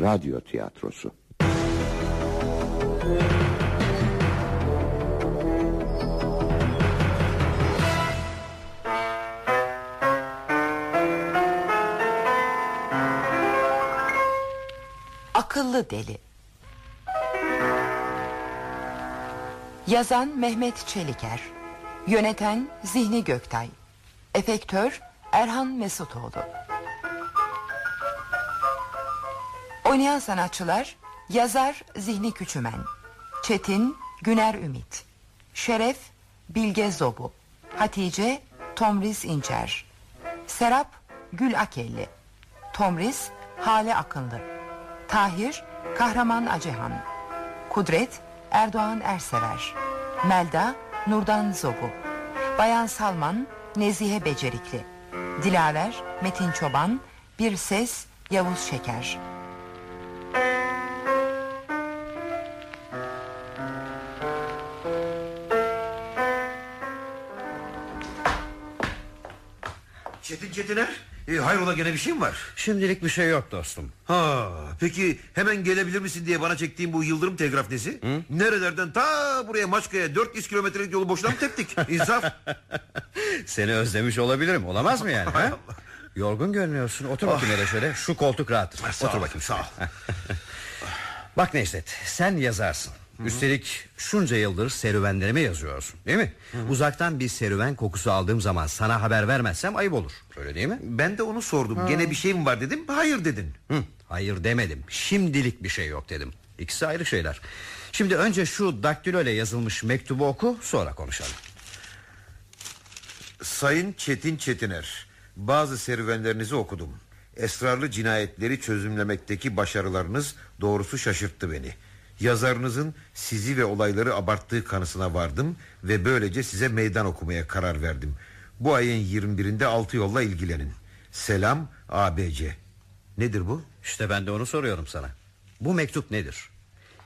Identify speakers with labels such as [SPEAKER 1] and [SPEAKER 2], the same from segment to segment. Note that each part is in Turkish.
[SPEAKER 1] Radyo tiyatrosu.
[SPEAKER 2] Akıllı Deli. Yazan Mehmet Çeliker. Yöneten Zihni Göktay. Efektör Erhan Mesutoğlu Oynayan sanatçılar Yazar Zihni Küçümen Çetin Güner Ümit Şeref Bilge Zobu Hatice Tomris İncer Serap Gül Akelli Tomris Hale Akınlı Tahir Kahraman Acehan Kudret Erdoğan Ersever Melda Nurdan Zobu Bayan Salman Nezihe Becerikli Dilaver Metin Çoban Bir Ses Yavuz Şeker
[SPEAKER 3] Çetiner e, hayrola gene bir şey mi var?
[SPEAKER 4] Şimdilik bir şey yok dostum.
[SPEAKER 3] Ha, peki hemen gelebilir misin diye bana çektiğim bu yıldırım telgraf nesi? Nerelerden ta buraya Maçka'ya 400 kilometrelik yolu boşuna mı teptik? İnsaf.
[SPEAKER 4] Seni özlemiş olabilirim. Olamaz mı yani? ha? Yorgun görünüyorsun. Otur bakayım hele şöyle. Şu koltuk rahattır.
[SPEAKER 3] Ah. Sağ
[SPEAKER 4] Otur
[SPEAKER 3] ol,
[SPEAKER 4] bakayım.
[SPEAKER 3] sağ ol.
[SPEAKER 4] Bak Necdet sen yazarsın. Üstelik şunca yıldır serüvenlerime yazıyorsun değil mi? Uzaktan bir serüven kokusu aldığım zaman sana haber vermezsem ayıp olur. Öyle değil mi?
[SPEAKER 3] Ben de onu sordum. Gene bir şey mi var dedim. Hayır dedin.
[SPEAKER 4] Hı, hayır demedim. Şimdilik bir şey yok dedim. İkisi ayrı şeyler. Şimdi önce şu daktilo ile yazılmış mektubu oku sonra konuşalım.
[SPEAKER 3] Sayın Çetin Çetiner, bazı serüvenlerinizi okudum. Esrarlı cinayetleri çözümlemekteki başarılarınız doğrusu şaşırttı beni. Yazarınızın sizi ve olayları abarttığı kanısına vardım ve böylece size meydan okumaya karar verdim. Bu ayın 21'inde altı yolla ilgilenin. Selam ABC. Nedir bu?
[SPEAKER 4] İşte ben de onu soruyorum sana. Bu mektup nedir?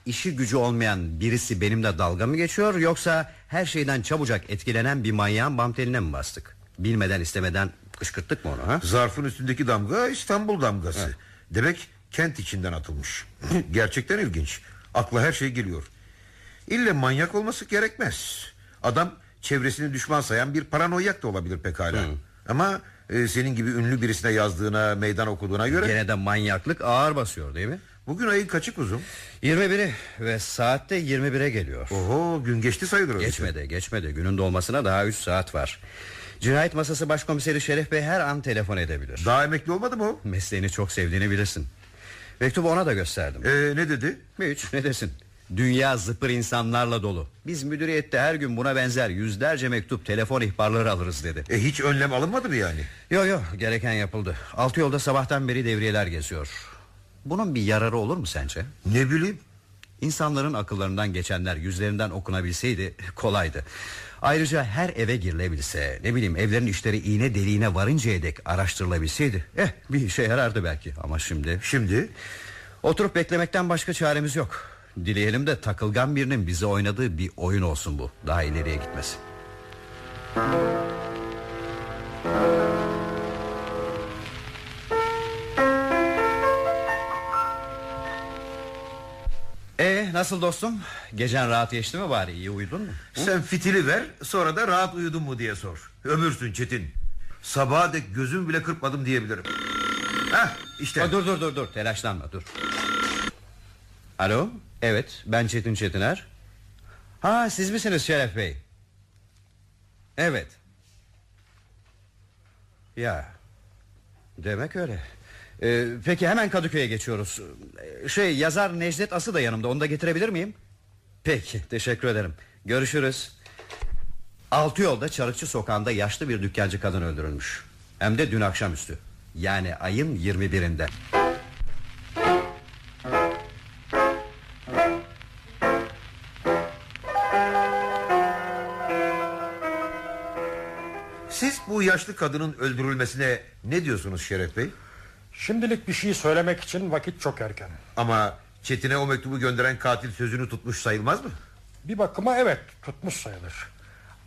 [SPEAKER 4] İşi gücü olmayan birisi benimle dalga mı geçiyor yoksa her şeyden çabucak etkilenen bir manyağın bam teline mi bastık? Bilmeden istemeden kışkırttık mı onu ha?
[SPEAKER 3] Zarfın üstündeki damga İstanbul damgası. Demek kent içinden atılmış. Gerçekten ilginç. Akla her şey geliyor. İlle manyak olması gerekmez. Adam çevresini düşman sayan bir paranoyak da olabilir pekala. Ama e, senin gibi ünlü birisine yazdığına, meydan okuduğuna göre...
[SPEAKER 4] Gene de manyaklık ağır basıyor değil mi?
[SPEAKER 3] Bugün ayın kaçı kuzum?
[SPEAKER 4] 21'i ve saatte 21'e geliyor.
[SPEAKER 3] Oho gün geçti sayılır öyleyse.
[SPEAKER 4] Geçmedi geçmedi günün dolmasına daha 3 saat var. Cinayet masası başkomiseri Şeref Bey her an telefon edebilir.
[SPEAKER 3] Daha emekli olmadı mı o?
[SPEAKER 4] Mesleğini çok sevdiğini bilirsin. Mektubu ona da gösterdim.
[SPEAKER 3] Ee, ne dedi?
[SPEAKER 4] Hiç ne desin? Dünya zıpır insanlarla dolu. Biz müdüriyette her gün buna benzer yüzlerce mektup, telefon ihbarları alırız dedi.
[SPEAKER 3] E, hiç önlem alınmadı mı yani?
[SPEAKER 4] Yo yo gereken yapıldı. Altı yolda sabahtan beri devriyeler geziyor. Bunun bir yararı olur mu sence?
[SPEAKER 3] Ne bileyim.
[SPEAKER 4] İnsanların akıllarından geçenler yüzlerinden okunabilseydi kolaydı. Ayrıca her eve girilebilse ne bileyim evlerin işleri iğne deliğine varıncaya dek araştırılabilseydi. Eh bir işe yarardı belki ama şimdi.
[SPEAKER 3] Şimdi?
[SPEAKER 4] Oturup beklemekten başka çaremiz yok. Dileyelim de takılgan birinin bize oynadığı bir oyun olsun bu. Daha ileriye gitmesin. Nasıl dostum? Gecen rahat geçti mi bari? İyi uyudun mu?
[SPEAKER 3] Sen fitili ver sonra da rahat uyudun mu diye sor. Ömürsün Çetin. Sabaha dek gözüm bile kırpmadım diyebilirim. Heh işte.
[SPEAKER 4] Ha, dur dur dur dur telaşlanma dur. Alo evet ben Çetin Çetiner. Ha siz misiniz Şeref Bey? Evet. Ya demek öyle. Ee, peki hemen Kadıköy'e geçiyoruz. Ee, Şey yazar Necdet Ası da yanımda onu da getirebilir miyim? Peki teşekkür ederim. Görüşürüz. Altı yolda Çarıkçı sokağında yaşlı bir dükkancı kadın öldürülmüş. Hem de dün akşamüstü. Yani ayın 21'inde.
[SPEAKER 3] Siz bu yaşlı kadının öldürülmesine ne diyorsunuz Şeref Bey?
[SPEAKER 5] Şimdilik bir şey söylemek için vakit çok erken.
[SPEAKER 3] Ama Çetin'e o mektubu gönderen katil sözünü tutmuş sayılmaz mı?
[SPEAKER 5] Bir bakıma evet tutmuş sayılır.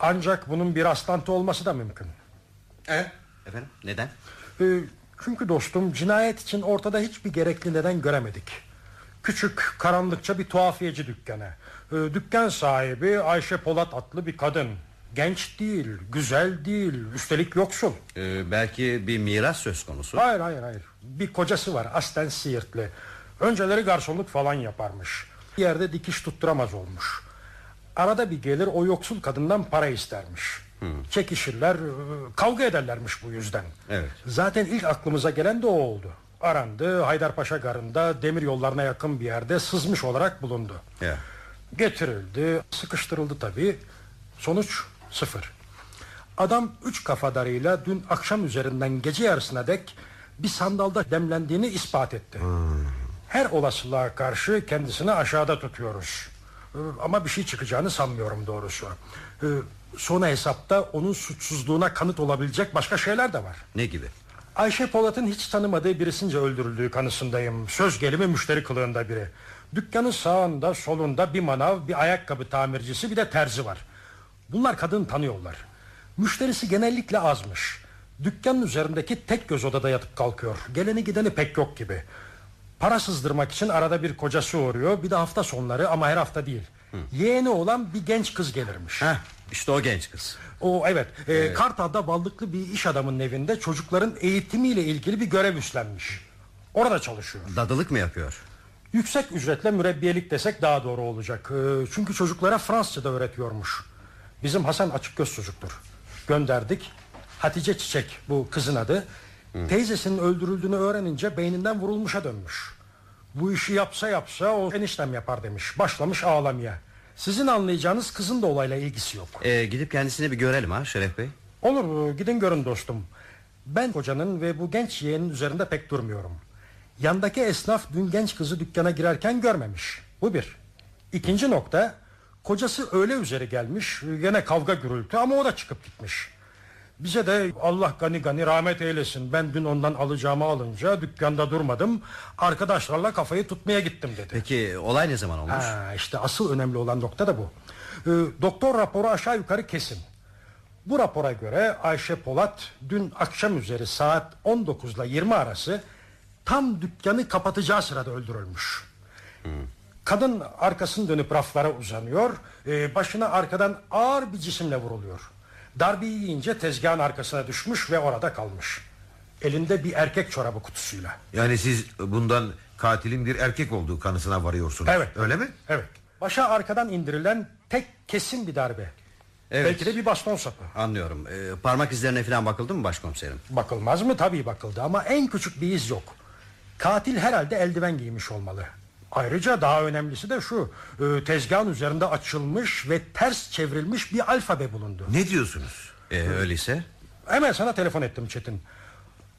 [SPEAKER 5] Ancak bunun bir rastlantı olması da mümkün.
[SPEAKER 4] E? Efendim neden?
[SPEAKER 5] Ee, Çünkü dostum cinayet için ortada hiçbir gerekli neden göremedik. Küçük, karanlıkça bir tuhafiyeci dükkanı. Ee, dükkan sahibi Ayşe Polat adlı bir kadın. Genç değil, güzel değil, üstelik yoksul.
[SPEAKER 4] Ee, belki bir miras söz konusu.
[SPEAKER 5] Hayır hayır hayır. Bir kocası var aslen Siirtli. Önceleri garsonluk falan yaparmış. Bir yerde dikiş tutturamaz olmuş. Arada bir gelir o yoksul kadından para istermiş. Çekişirler, e, kavga ederlermiş bu yüzden.
[SPEAKER 4] Evet.
[SPEAKER 5] Zaten ilk aklımıza gelen de o oldu. Arandı, Haydarpaşa garında demir yollarına yakın bir yerde sızmış olarak bulundu.
[SPEAKER 4] Ya.
[SPEAKER 5] Getirildi, sıkıştırıldı tabii. Sonuç sıfır. Adam üç kafadarıyla dün akşam üzerinden gece yarısına dek bir sandalda demlendiğini ispat etti. Her olasılığa karşı kendisini aşağıda tutuyoruz. Ee, Ama bir şey çıkacağını sanmıyorum doğrusu. Ee, Sona hesapta onun suçsuzluğuna kanıt olabilecek başka şeyler de var.
[SPEAKER 4] Ne gibi?
[SPEAKER 5] Ayşe Polat'ın hiç tanımadığı birisince öldürüldüğü kanısındayım. Söz gelimi müşteri kılığında biri. Dükkanın sağında solunda bir manav, bir ayakkabı tamircisi bir de terzi var. Bunlar kadını tanıyorlar. Müşterisi genellikle azmış. Dükkanın üzerindeki tek göz odada yatıp kalkıyor. Geleni gideni pek yok gibi. Para sızdırmak için arada bir kocası uğruyor. Bir de hafta sonları ama her hafta değil. Yeğeni olan bir genç kız gelirmiş.
[SPEAKER 4] Heh, işte o genç kız.
[SPEAKER 5] O evet, e, Kartal'da ballıklı bir iş adamının evinde çocukların eğitimiyle ilgili bir görev üstlenmiş. Orada çalışıyor.
[SPEAKER 4] Dadılık mı yapıyor?
[SPEAKER 5] Yüksek ücretle mürebbiyelik desek daha doğru olacak. E, çünkü çocuklara Fransızca öğretiyormuş. Bizim Hasan açık göz çocuktur. Gönderdik. Hatice Çiçek bu kızın adı. Teyzesinin öldürüldüğünü öğrenince beyninden vurulmuşa dönmüş. Bu işi yapsa yapsa o eniştem yapar demiş. Başlamış ağlamaya. Sizin anlayacağınız kızın da olayla ilgisi yok.
[SPEAKER 4] Ee, gidip kendisini bir görelim ha Şeref Bey.
[SPEAKER 5] Olur gidin görün dostum. Ben kocanın ve bu genç yeğenin üzerinde pek durmuyorum. Yandaki esnaf dün genç kızı dükkana girerken görmemiş. Bu bir. İkinci nokta kocası öğle üzeri gelmiş yine kavga gürültü ama o da çıkıp gitmiş. Bize de Allah gani gani rahmet eylesin. Ben dün ondan alacağımı alınca dükkanda durmadım. Arkadaşlarla kafayı tutmaya gittim dedi.
[SPEAKER 4] Peki olay ne zaman olmuş?
[SPEAKER 5] Ha, işte asıl önemli olan nokta da bu. Ee, doktor raporu aşağı yukarı kesin. Bu rapora göre Ayşe Polat dün akşam üzeri saat 19 ile 20 arası tam dükkanı kapatacağı sırada öldürülmüş. Kadın arkasını dönüp raflara uzanıyor. ee, başına arkadan ağır bir cisimle vuruluyor. Darbeyi yiyince tezgahın arkasına düşmüş ve orada kalmış. Elinde bir erkek çorabı kutusuyla.
[SPEAKER 3] Yani siz bundan katilin bir erkek olduğu kanısına varıyorsunuz.
[SPEAKER 5] Evet.
[SPEAKER 3] Öyle mi?
[SPEAKER 5] Evet. Başa arkadan indirilen tek kesin bir darbe.
[SPEAKER 4] Evet.
[SPEAKER 5] Belki de bir baston sapı.
[SPEAKER 4] Anlıyorum. Ee, parmak izlerine falan bakıldı mı başkomiserim?
[SPEAKER 5] Bakılmaz mı? Tabii bakıldı ama en küçük bir iz yok. Katil herhalde eldiven giymiş olmalı. Ayrıca daha önemlisi de şu. e, tezgahın üzerinde açılmış ve ters çevrilmiş bir alfabe bulundu.
[SPEAKER 3] Ne diyorsunuz?
[SPEAKER 4] Ee, öyleyse
[SPEAKER 5] Hemen sana telefon ettim Çetin.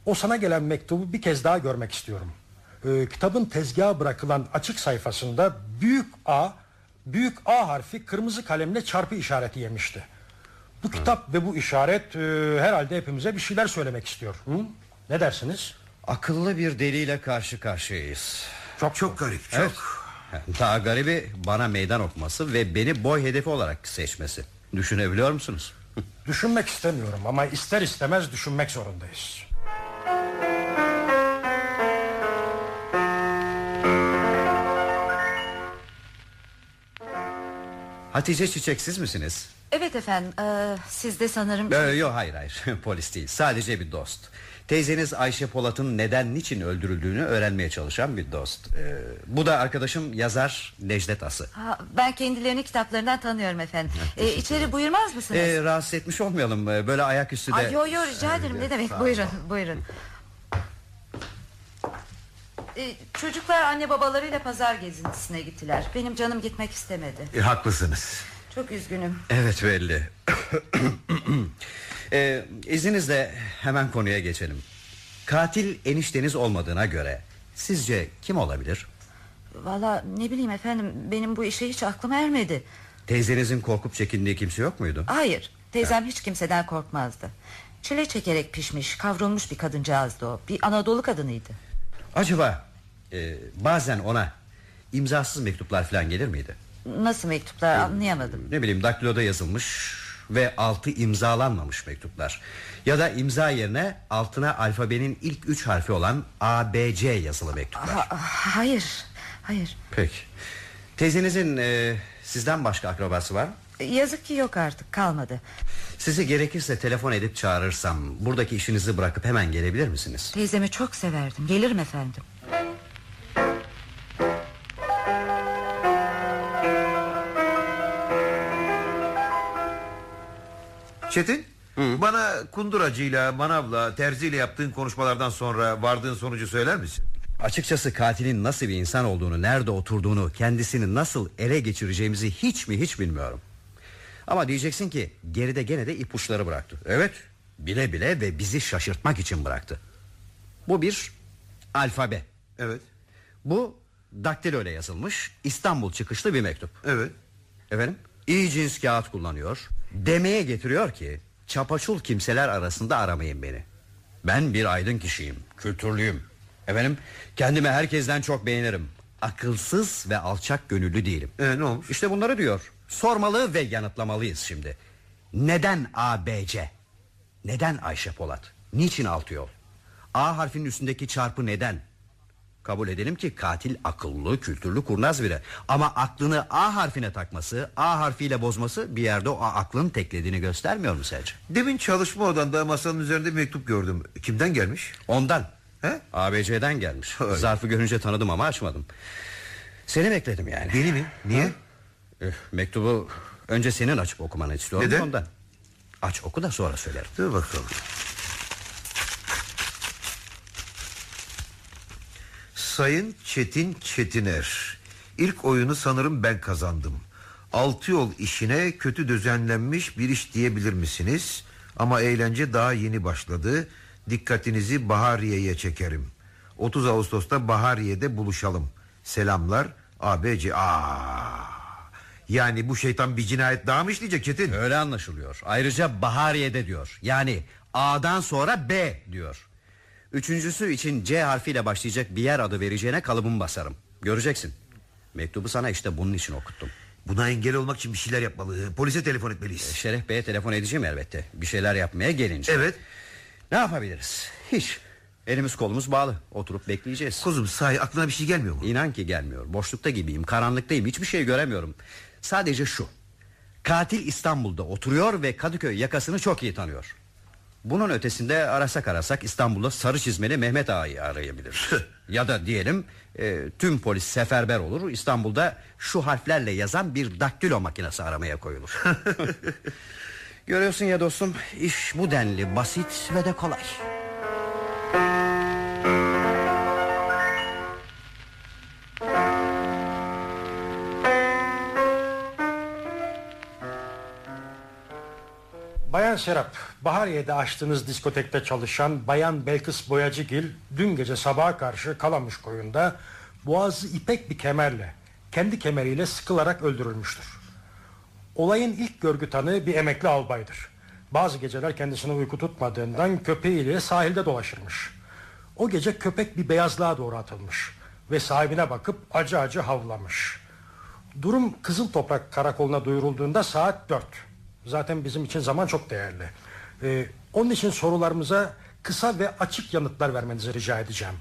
[SPEAKER 5] O sana gelen mektubu bir kez daha görmek istiyorum. Ee, kitabın tezgaha bırakılan açık sayfasında büyük A, büyük A harfi kırmızı kalemle çarpı işareti yemişti. Bu kitap ve bu işaret e, herhalde hepimize bir şeyler söylemek istiyor. Hı? Ne dersiniz?
[SPEAKER 4] akıllı bir deliyle karşı karşıyayız.
[SPEAKER 5] Çok
[SPEAKER 3] Çok garip çok.
[SPEAKER 4] Evet. Daha garibi bana meydan okuması ve beni boy hedefi olarak seçmesi. Düşünebiliyor musunuz?
[SPEAKER 5] Düşünmek istemiyorum ama ister istemez düşünmek zorundayız.
[SPEAKER 4] Hatice Çiçek siz misiniz?
[SPEAKER 1] Evet efendim ee, siz de sanırım
[SPEAKER 4] Ee, yok hayır hayır polis değil sadece bir dost. Teyzeniz Ayşe Polat'ın neden niçin öldürüldüğünü öğrenmeye çalışan bir dost. Ee, bu da arkadaşım yazar Necdet Ası.
[SPEAKER 1] ha, Ben kendilerini kitaplarından tanıyorum efendim ee, İçeri buyurmaz mısınız?
[SPEAKER 4] Ee, rahatsız etmiş olmayalım Ee, böyle ayaküstü de.
[SPEAKER 1] Ay, yo yo rica ederim ne demek buyurun buyurun Ee, Çocuklar anne babalarıyla pazar gezintisine gittiler Benim canım gitmek istemedi
[SPEAKER 3] E, haklısınız.
[SPEAKER 1] Çok üzgünüm
[SPEAKER 4] Evet belli. ee, izninizle hemen konuya geçelim. Katil enişteniz olmadığına göre sizce kim olabilir?
[SPEAKER 1] Valla ne bileyim efendim Benim bu işe hiç aklım ermedi
[SPEAKER 4] Teyzenizin korkup çekindiği kimse yok muydu?
[SPEAKER 1] Hayır teyzem hiç kimseden korkmazdı Çile çekerek pişmiş kavrulmuş bir kadıncağızdı o Bir Anadolu kadınıydı
[SPEAKER 4] Acaba e, bazen ona imzasız mektuplar falan gelir miydi?
[SPEAKER 1] Nasıl mektuplar anlayamadım
[SPEAKER 4] Ne bileyim daktiloda yazılmış ve altı imzalanmamış mektuplar. Ya da imza yerine altına alfabenin ilk üç harfi olan A, B, C yazılı mektuplar.
[SPEAKER 1] Ha- hayır, hayır.
[SPEAKER 4] Peki. Teyzenizin e, sizden başka akrabası var mı?
[SPEAKER 1] Yazık ki yok artık kalmadı.
[SPEAKER 4] Sizi gerekirse telefon edip çağırırsam buradaki işinizi bırakıp hemen gelebilir misiniz?
[SPEAKER 1] Teyzemi çok severdim. Gelirim efendim.
[SPEAKER 3] Çetin bana kunduracıyla manavla terziyle yaptığın konuşmalardan sonra vardığın sonucu söyler misin?
[SPEAKER 4] Açıkçası katilin nasıl bir insan olduğunu, nerede oturduğunu, kendisini nasıl ele geçireceğimizi hiç mi hiç bilmiyorum. Ama diyeceksin ki geride gene de ipuçları bıraktı. Evet, bile bile ve bizi şaşırtmak için bıraktı. Bu bir alfabe.
[SPEAKER 3] Evet
[SPEAKER 4] Bu daktilo ile yazılmış İstanbul çıkışlı bir mektup.
[SPEAKER 3] evet
[SPEAKER 4] Efendim? İyi cins kağıt kullanıyor. Demeye getiriyor ki çapaçul kimseler arasında aramayın beni. Ben bir aydın kişiyim, kültürlüyüm. Efendim, kendimi herkesten çok beğenirim. Akılsız ve alçak gönüllü değilim.
[SPEAKER 3] Ee, ne olmuş?
[SPEAKER 4] İşte bunları diyor. Sormalı ve yanıtlamalıyız şimdi. Neden ABC? Neden Ayşe Polat? Niçin altı yol? A harfinin üstündeki çarpı neden? Kabul edelim ki katil akıllı, kültürlü, kurnaz biri. Ama aklını A harfine takması, A harfiyle bozması bir yerde o aklın teklediğini göstermiyor mu sence?
[SPEAKER 3] Demin çalışma odanda masanın üzerinde bir mektup gördüm Kimden gelmiş?
[SPEAKER 4] Ondan.
[SPEAKER 3] He?
[SPEAKER 4] ABC'den gelmiş.
[SPEAKER 3] Öyle.
[SPEAKER 4] Zarfı görünce tanıdım ama açmadım. Seni bekledim yani.
[SPEAKER 3] Beni mi? Niye?
[SPEAKER 4] Eh, Mektubu önce senin açıp okumanı istiyorum
[SPEAKER 3] Neden?
[SPEAKER 4] ondan. Aç oku da sonra söylerim.
[SPEAKER 3] Dur bakalım. Sayın Çetin Çetiner. İlk oyunu sanırım ben kazandım. Altı yol işine kötü düzenlenmiş bir iş diyebilir misiniz? Ama eğlence daha yeni başladı. Dikkatinizi Bahariye'ye çekerim. 30 Ağustos'ta Bahariye'de buluşalım. Selamlar ABC. Aa. Yani bu şeytan bir cinayet daha mı işleyecek Çetin?
[SPEAKER 4] Öyle anlaşılıyor. Ayrıca Bahariye'de diyor. Yani A'dan sonra B diyor. Üçüncüsü için C harfiyle başlayacak bir yer adı vereceğine kalıbımı basarım. Göreceksin. Mektubu sana işte bunun için okuttum.
[SPEAKER 3] Buna engel olmak için bir şeyler yapmalı. Polise telefon etmeliyiz.
[SPEAKER 4] Şeref Bey'e telefon edeceğim elbette. Bir şeyler yapmaya gelince.
[SPEAKER 3] Evet.
[SPEAKER 4] Ne yapabiliriz? Hiç. Elimiz kolumuz bağlı. Oturup bekleyeceğiz.
[SPEAKER 3] Kuzum sahi aklına bir şey gelmiyor mu?
[SPEAKER 4] İnan ki gelmiyor. Boşlukta gibiyim, karanlıktayım. Hiçbir şey göremiyorum. Sadece şu. Katil İstanbul'da oturuyor ve Kadıköy yakasını çok iyi tanıyor. Bunun ötesinde arasak arasak İstanbul'da sarı çizmeli Mehmet Ağa'yı arayabilir. ya da diyelim e, tüm polis seferber olur. İstanbul'da şu harflerle yazan bir daktilo makinesi aramaya koyulur. Görüyorsun ya dostum iş bu denli basit ve de kolay.
[SPEAKER 5] Bayan Serap, Bahariye'de açtığınız diskotekte çalışan Bayan Belkıs Boyacıgil dün gece sabaha karşı Kalamış koyunda boğazı ipek bir kemerle, kendi kemeriyle sıkılarak öldürülmüştür. Olayın ilk görgü tanığı bir emekli albaydır. Bazı geceler kendisine uyku tutmadığından köpeğiyle sahilde dolaşırmış. O gece köpek bir beyazlığa doğru atılmış ve sahibine bakıp acı acı havlamış. Durum Kızıl Toprak Karakolu'na duyurulduğunda saat 4. Zaten bizim için zaman çok değerli. Ee, onun için sorularımıza kısa ve açık yanıtlar vermenizi rica edeceğim.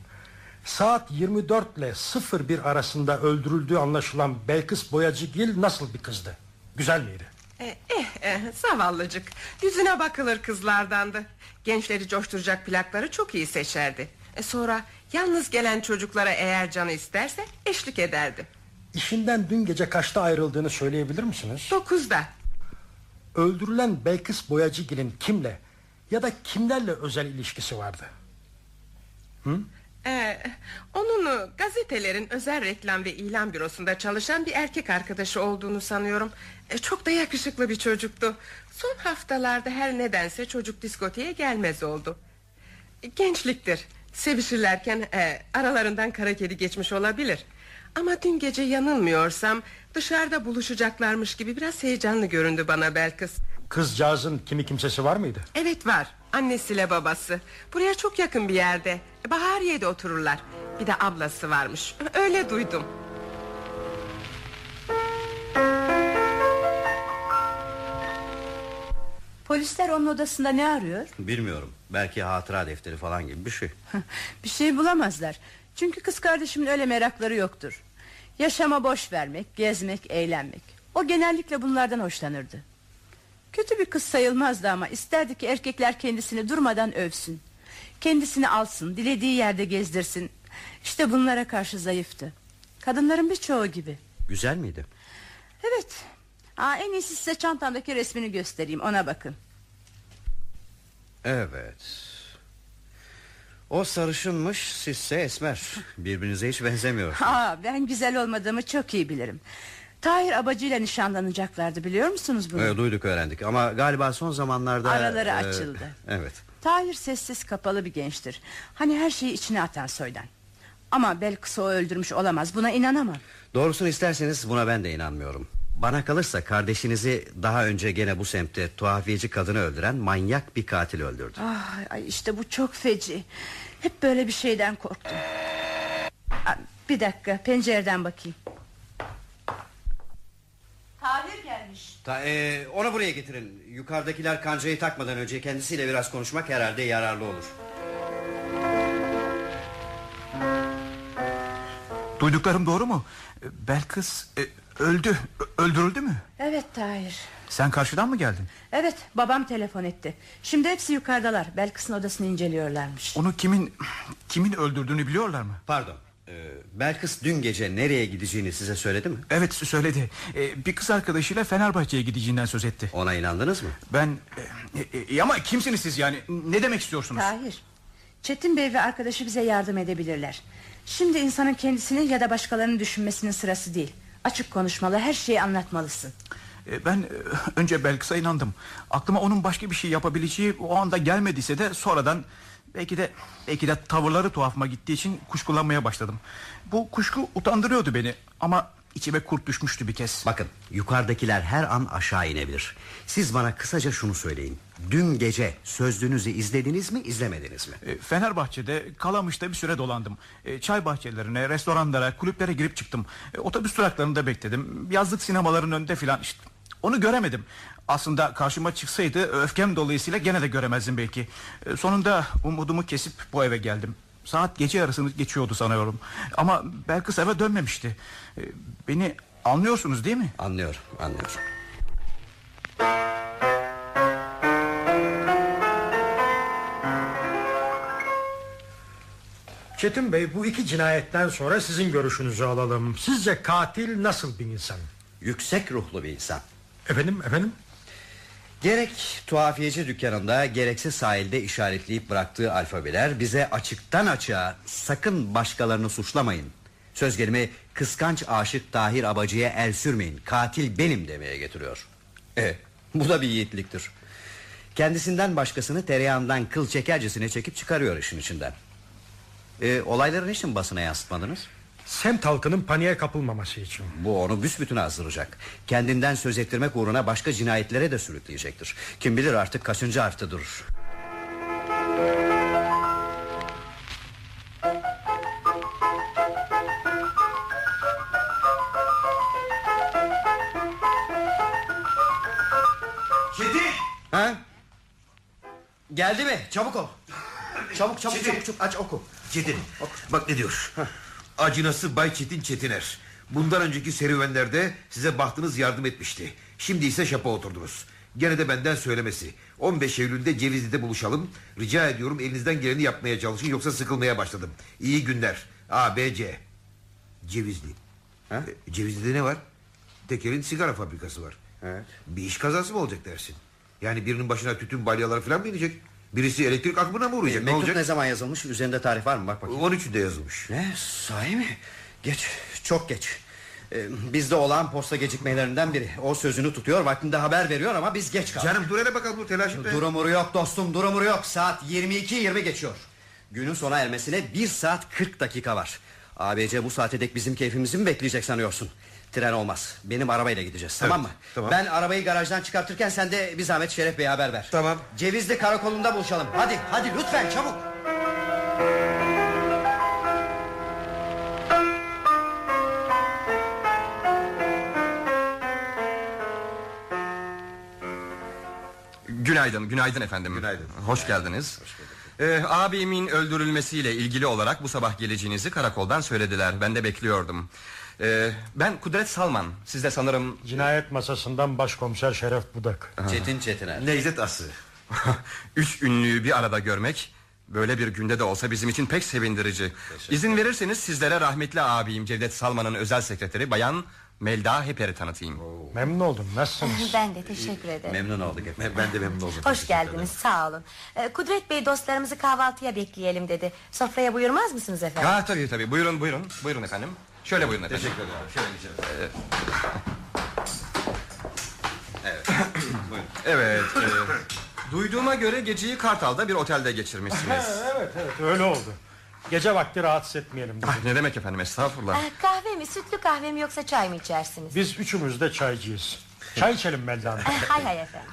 [SPEAKER 5] Saat 24 ile 01 arasında öldürüldüğü anlaşılan Belkıs Boyacıgil nasıl bir kızdı? Güzel miydi?
[SPEAKER 6] Eh, eh, eh, zavallıcık Yüzüne bakılır kızlardandı Gençleri coşturacak plakları çok iyi seçerdi e Sonra yalnız gelen çocuklara eğer canı isterse eşlik ederdi
[SPEAKER 5] İşinden dün gece kaçta ayrıldığını söyleyebilir misiniz?
[SPEAKER 6] Dokuzda
[SPEAKER 5] Öldürülen Belkıs Boyacıgil'in kimle ya da kimlerle özel ilişkisi vardı?
[SPEAKER 6] Ee, onun gazetelerin özel reklam ve ilan bürosunda çalışan bir erkek arkadaşı olduğunu sanıyorum. E, çok da yakışıklı bir çocuktu. Son haftalarda her nedense çocuk diskoteye gelmez oldu. Gençliktir. Sevişirlerken e, aralarından kara kedi geçmiş olabilir. Ama dün gece yanılmıyorsam dışarıda buluşacaklarmış gibi biraz heyecanlı göründü bana Belkıs.
[SPEAKER 5] Kızcağızın kimi kimsesi var mıydı?
[SPEAKER 6] Evet var annesiyle babası Buraya çok yakın bir yerde Bahariye'de otururlar Bir de ablası varmış Öyle duydum
[SPEAKER 7] Polisler onun odasında ne arıyor?
[SPEAKER 4] Bilmiyorum belki hatıra defteri falan gibi bir şey
[SPEAKER 7] bir şey bulamazlar. Çünkü kız kardeşimin öyle merakları yoktur. Yaşama boş vermek, gezmek, eğlenmek. O genellikle bunlardan hoşlanırdı. Kötü bir kız sayılmazdı ama isterdi ki erkekler kendisini durmadan övsün. Kendisini alsın, dilediği yerde gezdirsin. İşte bunlara karşı zayıftı. Kadınların birçoğu gibi.
[SPEAKER 4] Güzel miydi?
[SPEAKER 7] Evet. Aa, en iyisi size çantamdaki resmini göstereyim ona bakın.
[SPEAKER 4] Evet O sarışınmış sizse esmer Birbirinize hiç benzemiyorsunuz
[SPEAKER 7] Aa, Ben güzel olmadığımı çok iyi bilirim. Tahir abacıyla nişanlanacaklardı biliyor musunuz bunu?
[SPEAKER 4] Evet, duyduk öğrendik ama galiba son zamanlarda
[SPEAKER 7] Araları
[SPEAKER 4] e,
[SPEAKER 7] açıldı.
[SPEAKER 4] Evet
[SPEAKER 7] Tahir sessiz kapalı bir gençtir. Hani her şeyi içine atan soydan. Ama belki o öldürmüş olamaz buna inanamam.
[SPEAKER 4] Doğrusunu isterseniz buna ben de inanmıyorum Bana kalırsa kardeşinizi daha önce gene bu semtte tuhafiyeci kadını öldüren manyak bir katil öldürdü
[SPEAKER 7] Ah, ay işte bu çok feci. Hep böyle bir şeyden korktum. Aa, Bir dakika pencereden bakayım. Tahir gelmiş.
[SPEAKER 4] Ta, e, Onu buraya getirin Yukarıdakiler kancayı takmadan önce kendisiyle biraz konuşmak herhalde yararlı olur
[SPEAKER 8] Duyduklarım doğru mu? Belkıs e, öldü. Öldürüldü mü?
[SPEAKER 7] Evet Tahir.
[SPEAKER 8] Sen karşıdan mı geldin?
[SPEAKER 7] Evet babam telefon etti. Şimdi hepsi yukarıdalar. Belkıs'ın odasını inceliyorlarmış.
[SPEAKER 8] Onu kimin kimin öldürdüğünü biliyorlar mı?
[SPEAKER 4] Pardon e, Belkıs dün gece nereye gideceğini size söyledi mi?
[SPEAKER 8] Evet söyledi. E, bir kız arkadaşıyla Fenerbahçe'ye gideceğinden söz etti.
[SPEAKER 4] Ona inandınız mı?
[SPEAKER 8] Ben e, e, ama kimsiniz siz yani? Ne demek istiyorsunuz?
[SPEAKER 7] Tahir. Çetin Bey ve arkadaşı bize yardım edebilirler. Şimdi insanın kendisini ya da başkalarını düşünmesinin sırası değil. Açık konuşmalı her şeyi anlatmalısın.
[SPEAKER 8] E, Ben e, önce Belkıs'a inandım. Aklıma onun başka bir şey yapabileceği o anda gelmediyse de sonradan belki de belki de tavırları tuhafıma gittiği için kuşkulanmaya başladım. Bu kuşku utandırıyordu beni ama içime kurt düşmüştü bir kez.
[SPEAKER 4] Bakın yukarıdakiler her an aşağı inebilir Siz bana kısaca şunu söyleyin Dün gece sözlüğünüzü izlediniz mi izlemediniz mi?
[SPEAKER 8] E, Fenerbahçe'de Kalamış'ta bir süre dolandım. E, Çay bahçelerine, restoranlara, kulüplere girip çıktım. E, Otobüs duraklarında bekledim. Yazlık sinemaların önünde filan işte. Onu göremedim. Aslında karşıma çıksaydı öfkem dolayısıyla gene de göremezdim belki. E, Sonunda umudumu kesip bu eve geldim. Saat gece yarısını geçiyordu sanıyorum. Ama Belkıs eve dönmemişti. E, Beni anlıyorsunuz değil mi?
[SPEAKER 4] Anlıyorum anlıyorum
[SPEAKER 5] Çetin Bey bu iki cinayetten sonra sizin görüşünüzü alalım. Sizce katil nasıl bir insan?
[SPEAKER 4] Yüksek ruhlu bir insan
[SPEAKER 5] Efendim efendim?
[SPEAKER 4] Gerek tuhafiyeci dükkanında gerekse sahilde işaretleyip bıraktığı alfabeler bize açıktan açığa sakın başkalarını suçlamayın. Söz gelimi kıskanç aşık Tahir Abacı'ya el sürmeyin katil benim demeye getiriyor. E, bu da bir yiğitliktir. Kendisinden başkasını tereyağından kıl çekercesine çekip çıkarıyor işin içinden. E, olayları niçin basına yansıtmadınız?
[SPEAKER 5] Semt halkının paniğe kapılmaması için.
[SPEAKER 4] Bu onu büsbütün azdıracak. Kendinden söz ettirmek uğruna başka cinayetlere de sürükleyecektir. Kim bilir artık kaçıncı.
[SPEAKER 3] Çetin!
[SPEAKER 4] Ha? Geldi mi? Çabuk ol. Çabuk çabuk çabuk, çabuk aç oku.
[SPEAKER 3] Çetin bak ne diyor Acınası Bay Çetin Çetiner. Bundan önceki serüvenlerde size bahtınız yardım etmişti. Şimdi ise şapa oturdunuz. Gene de benden söylemesi. 15 Eylül'de Cevizli'de buluşalım. Rica ediyorum elinizden geleni yapmaya çalışın Yoksa sıkılmaya başladım. İyi günler. A, B, C. Cevizli.
[SPEAKER 4] Ha?
[SPEAKER 3] E, Cevizli'de ne var? Teker'in sigara fabrikası var.
[SPEAKER 4] Evet.
[SPEAKER 3] Bir iş kazası mı olacak dersin? Yani birinin başına tütün balyaları falan mı inecek Birisi elektrik akımına mı uğrayacak ne
[SPEAKER 4] Mektup
[SPEAKER 3] olacak
[SPEAKER 4] ne zaman yazılmış? Üzerinde tarih var mı? Bak bakayım.
[SPEAKER 3] 13'ünde yazılmış
[SPEAKER 4] Ne? Sahi mi? Geç. Çok geç. Ee, bizde olan posta gecikmelerinden biri. O sözünü tutuyor, vaktinde haber veriyor ama biz geç kaldık.
[SPEAKER 3] Canım dur hele bakalım dur telaş etme.
[SPEAKER 4] Durumuru yok dostum, durumuru yok. Saat 22.20 geçiyor. Günün sona ermesine 1 saat 40 dakika var. ABC bu saate dek bizim keyfimizi mi bekleyecek sanıyorsun? Tren olmaz. Benim arabayla gideceğiz tamam mı?
[SPEAKER 3] tamam.
[SPEAKER 4] Ben arabayı garajdan çıkartırken sen de bir zahmet Şeref Bey'e haber ver.
[SPEAKER 3] Tamam.
[SPEAKER 4] Cevizli karakolunda buluşalım. Hadi hadi lütfen çabuk.
[SPEAKER 8] Günaydın
[SPEAKER 9] günaydın, efendim.
[SPEAKER 3] Günaydın.
[SPEAKER 9] Hoş geldiniz. Ee, abimin öldürülmesiyle ilgili olarak bu sabah geleceğinizi karakoldan söylediler. Ben de bekliyordum. Ee, ben Kudret Salman. Siz de sanırım...
[SPEAKER 5] Cinayet masasından başkomiser Şeref Budak.
[SPEAKER 4] Çetin Çetiner.
[SPEAKER 3] Necdet Ası.
[SPEAKER 9] Üç ünlüyü bir arada görmek... Böyle bir günde de olsa bizim için pek sevindirici. İzin verirseniz sizlere rahmetli abim Cevdet Salman'ın özel sekreteri Bayan Melda Heper'i tanıtayım.
[SPEAKER 5] Memnun oldum. Nasılsınız?
[SPEAKER 10] Ben de teşekkür ederim.
[SPEAKER 4] Memnun olduk efendim.
[SPEAKER 3] Ben de memnun oldum.
[SPEAKER 10] Hoş geldiniz sağ olun. Ee, Kudret Bey dostlarımızı kahvaltıya bekleyelim dedi. Sofraya buyurmaz mısınız efendim?
[SPEAKER 9] Ha tabii tabii buyurun buyurun. Buyurun efendim. Şöyle buyurun efendim.
[SPEAKER 3] Teşekkür ederim. Şöyle geçelim.
[SPEAKER 9] Evet. e, duyduğuma göre geceyi Kartal'da bir otelde geçirmişsiniz.
[SPEAKER 5] evet evet öyle oldu. Gece vakti rahatsız etmeyelim.
[SPEAKER 9] Ah, ne demek efendim estağfurullah.
[SPEAKER 10] Ee, kahve mi sütlü kahve mi yoksa çay mı içersiniz?
[SPEAKER 5] Biz üçümüz de çaycıyız. Çay içelim Melda Hanım.
[SPEAKER 10] Ee, hay hay efendim.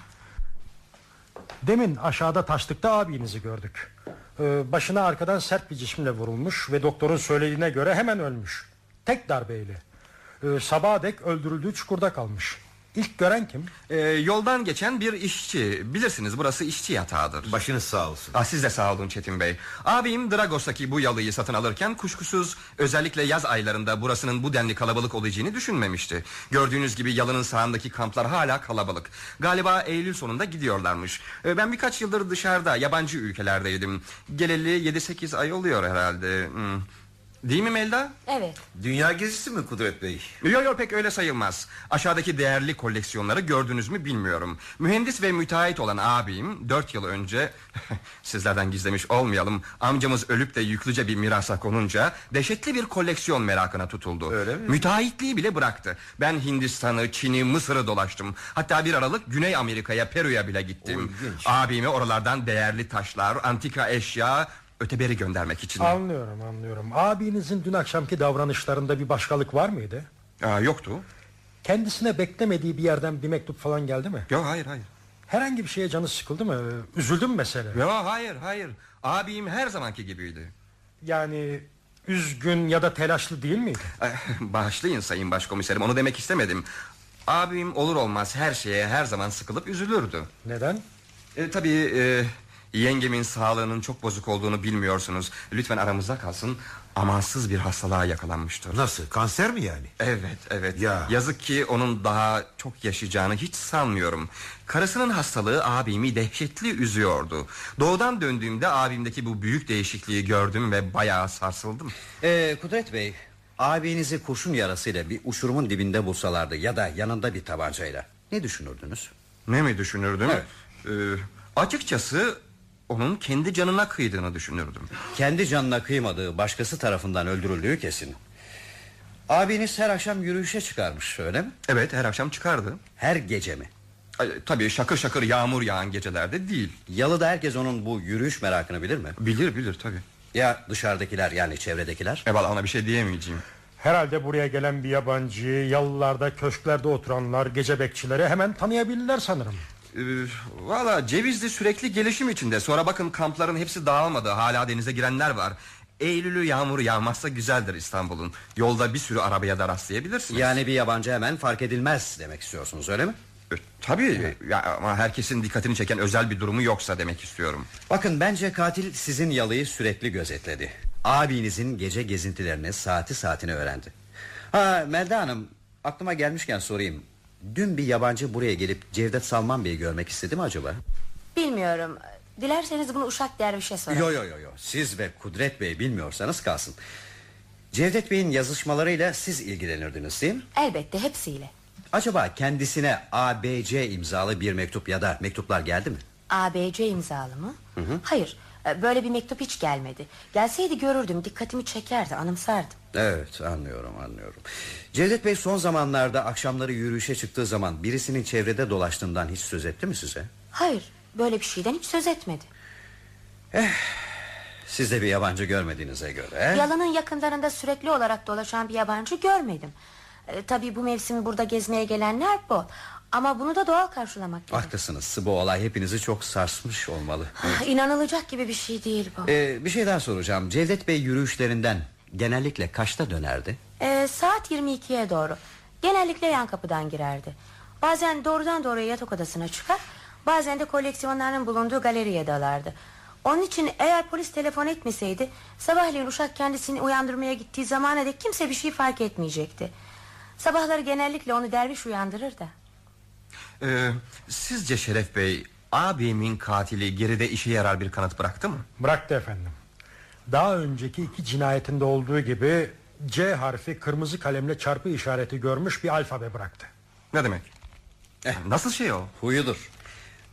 [SPEAKER 5] Demin aşağıda taşlıkta abinizi gördük. Ee, başına arkadan sert bir cismle vurulmuş ve doktorun söylediğine göre hemen ölmüş. Tek darbeyle. Ee, sabaha dek öldürüldüğü çukurda kalmış. İlk gören kim?
[SPEAKER 9] E, yoldan geçen bir işçi. Bilirsiniz burası işçi yatağıdır.
[SPEAKER 3] Başınız sağ olsun.
[SPEAKER 9] Ah, siz de sağ olun Çetin Bey. Abim Dragos'taki bu yalıyı satın alırken kuşkusuz özellikle yaz aylarında burasının bu denli kalabalık olacağını düşünmemişti. Gördüğünüz gibi yalının sağındaki kamplar hala kalabalık. Galiba Eylül sonunda gidiyorlarmış. Ee, Ben birkaç yıldır dışarıda yabancı ülkelerdeydim. Geleli 7-8 ay oluyor herhalde. Hmm. Değil mi Melda?
[SPEAKER 10] Evet.
[SPEAKER 3] Dünya gezisi mi Kudret Bey?
[SPEAKER 9] Yok yok pek öyle sayılmaz. Aşağıdaki değerli koleksiyonları gördünüz mü bilmiyorum. Mühendis ve müteahhit olan abim dört yıl önce... sizlerden gizlemiş olmayalım... amcamız ölüp de yüklüce bir mirasa konunca... dehşetli bir koleksiyon merakına tutuldu.
[SPEAKER 3] Öyle mi?
[SPEAKER 9] Müteahhitliği bile bıraktı. Ben Hindistan'ı, Çin'i, Mısır'ı dolaştım. Hatta bir aralık Güney Amerika'ya, Peru'ya bile gittim.
[SPEAKER 3] O ilginç.
[SPEAKER 9] Abime oralardan değerli taşlar, antika eşya... öteberi göndermek için.
[SPEAKER 5] Anlıyorum anlıyorum. Abinizin dün akşamki davranışlarında bir başkalık var mıydı?
[SPEAKER 9] Aa, yoktu.
[SPEAKER 5] Kendisine beklemediği bir yerden bir mektup falan geldi mi?
[SPEAKER 9] Yok hayır hayır.
[SPEAKER 5] Herhangi bir şeye canı sıkıldı mı? Üzüldü mü mesela?
[SPEAKER 9] Yok hayır hayır. Abim her zamanki gibiydi.
[SPEAKER 5] Yani üzgün ya da telaşlı değil miydi?
[SPEAKER 9] Eh, Bağışlayın sayın başkomiserim onu demek istemedim. Abim olur olmaz her şeye her zaman sıkılıp üzülürdü.
[SPEAKER 5] Neden?
[SPEAKER 9] E, tabii e, yengemin sağlığının çok bozuk olduğunu bilmiyorsunuz. Lütfen aramızda kalsın. Amansız bir hastalığa yakalanmıştır.
[SPEAKER 3] Nasıl? Kanser mi yani?
[SPEAKER 9] Evet evet
[SPEAKER 3] Ya.
[SPEAKER 9] Yazık ki onun daha çok yaşayacağını hiç sanmıyorum Karısının hastalığı abimi dehşetli üzüyordu Doğudan döndüğümde abimdeki bu büyük değişikliği gördüm ve bayağı sarsıldım
[SPEAKER 4] Ee, Kudret Bey Abinizi kurşun yarasıyla bir uçurumun dibinde bulsalardı Ya da yanında bir tabancayla Ne düşünürdünüz?
[SPEAKER 9] Ne mi düşünürdüm?
[SPEAKER 4] Evet.
[SPEAKER 9] Ee, açıkçası onun kendi canına kıydığını düşünürdüm
[SPEAKER 4] Kendi canına kıymadığı başkası tarafından öldürüldüğü kesin Abiniz her akşam yürüyüşe çıkarmış öyle mi?
[SPEAKER 9] Evet her akşam çıkardı
[SPEAKER 4] Her gece mi?
[SPEAKER 9] Ay, Tabii şakır şakır yağmur yağan gecelerde değil
[SPEAKER 4] Yalıda herkes onun bu yürüyüş merakını bilir mi?
[SPEAKER 9] Bilir bilir tabii
[SPEAKER 4] Ya dışarıdakiler yani çevredekiler?
[SPEAKER 9] E valla ona bir şey diyemeyeceğim
[SPEAKER 5] Herhalde buraya gelen bir yabancı, yalılarda, köşklerde oturanlar, gece bekçileri hemen tanıyabilirler sanırım.
[SPEAKER 9] Ee, Valla Cevizli sürekli gelişim içinde. Sonra bakın kampların hepsi dağılmadı. Hala denize girenler var. Eylül'ü yağmur yağmazsa güzeldir İstanbul'un. Yolda bir sürü arabaya da rastlayabilirsiniz.
[SPEAKER 4] Yani bir yabancı hemen fark edilmez demek istiyorsunuz öyle mi?
[SPEAKER 9] E, Tabii. Ya, ama herkesin dikkatini çeken özel bir durumu yoksa demek istiyorum.
[SPEAKER 4] Bakın bence katil sizin yalıyı sürekli gözetledi. Abinizin gece gezintilerini saati saatine öğrendi. Ha Melda Hanım aklıma gelmişken sorayım Dün bir yabancı buraya gelip Cevdet Salman Bey'i görmek istedi mi acaba?
[SPEAKER 10] Bilmiyorum. Dilerseniz bunu Uşak Derviş'e sorun.
[SPEAKER 4] Yo yo yo yo siz ve Kudret Bey bilmiyorsanız kalsın Cevdet Bey'in yazışmalarıyla siz ilgilenirdiniz değil mi?
[SPEAKER 10] Elbette hepsiyle.
[SPEAKER 4] Acaba kendisine ABC imzalı bir mektup ya da mektuplar geldi mi?
[SPEAKER 10] ABC imzalı mı? Hayır. E, Böyle bir mektup hiç gelmedi. Gelseydi görürdüm, dikkatimi çekerdi, anımsardım.
[SPEAKER 4] Evet anlıyorum anlıyorum Cevdet Bey son zamanlarda akşamları yürüyüşe çıktığı zaman Birisinin çevrede dolaştığından hiç söz etti mi size?
[SPEAKER 10] Hayır, böyle bir şeyden hiç söz etmedi.
[SPEAKER 4] Siz de bir yabancı görmediğinize göre
[SPEAKER 10] Yalanın yakınlarında sürekli olarak dolaşan bir yabancı görmedim. E, tabii bu mevsim burada gezmeye gelenler bol. Ama bunu da doğal karşılamak gerek.
[SPEAKER 4] Haklısınız bu olay hepinizi çok sarsmış olmalı
[SPEAKER 10] Ah, İnanılacak gibi bir şey değil bu.
[SPEAKER 4] ee, Bir şey daha soracağım Cevdet Bey yürüyüşlerinden genellikle kaçta dönerdi?
[SPEAKER 10] E, saat 22'ye doğru. Genellikle yan kapıdan girerdi. Bazen doğrudan doğruya yatak odasına çıkar. Bazen de koleksiyonlarının bulunduğu galeriye dalardı. Onun için eğer polis telefon etmeseydi sabahleyin uşak kendisini uyandırmaya gittiği zamana dek kimse bir şey fark etmeyecekti. Sabahları genellikle onu derviş uyandırır da.
[SPEAKER 9] Ee, sizce Şeref Bey abimin katili geride işe yarar bir kanıt bıraktı mı?
[SPEAKER 5] Bıraktı efendim. Daha önceki iki cinayetinde olduğu gibi C harfi kırmızı kalemle çarpı işareti görmüş bir alfabe bıraktı.
[SPEAKER 9] Ne demek?
[SPEAKER 4] Eh.
[SPEAKER 9] Nasıl şey o?
[SPEAKER 4] Huyudur.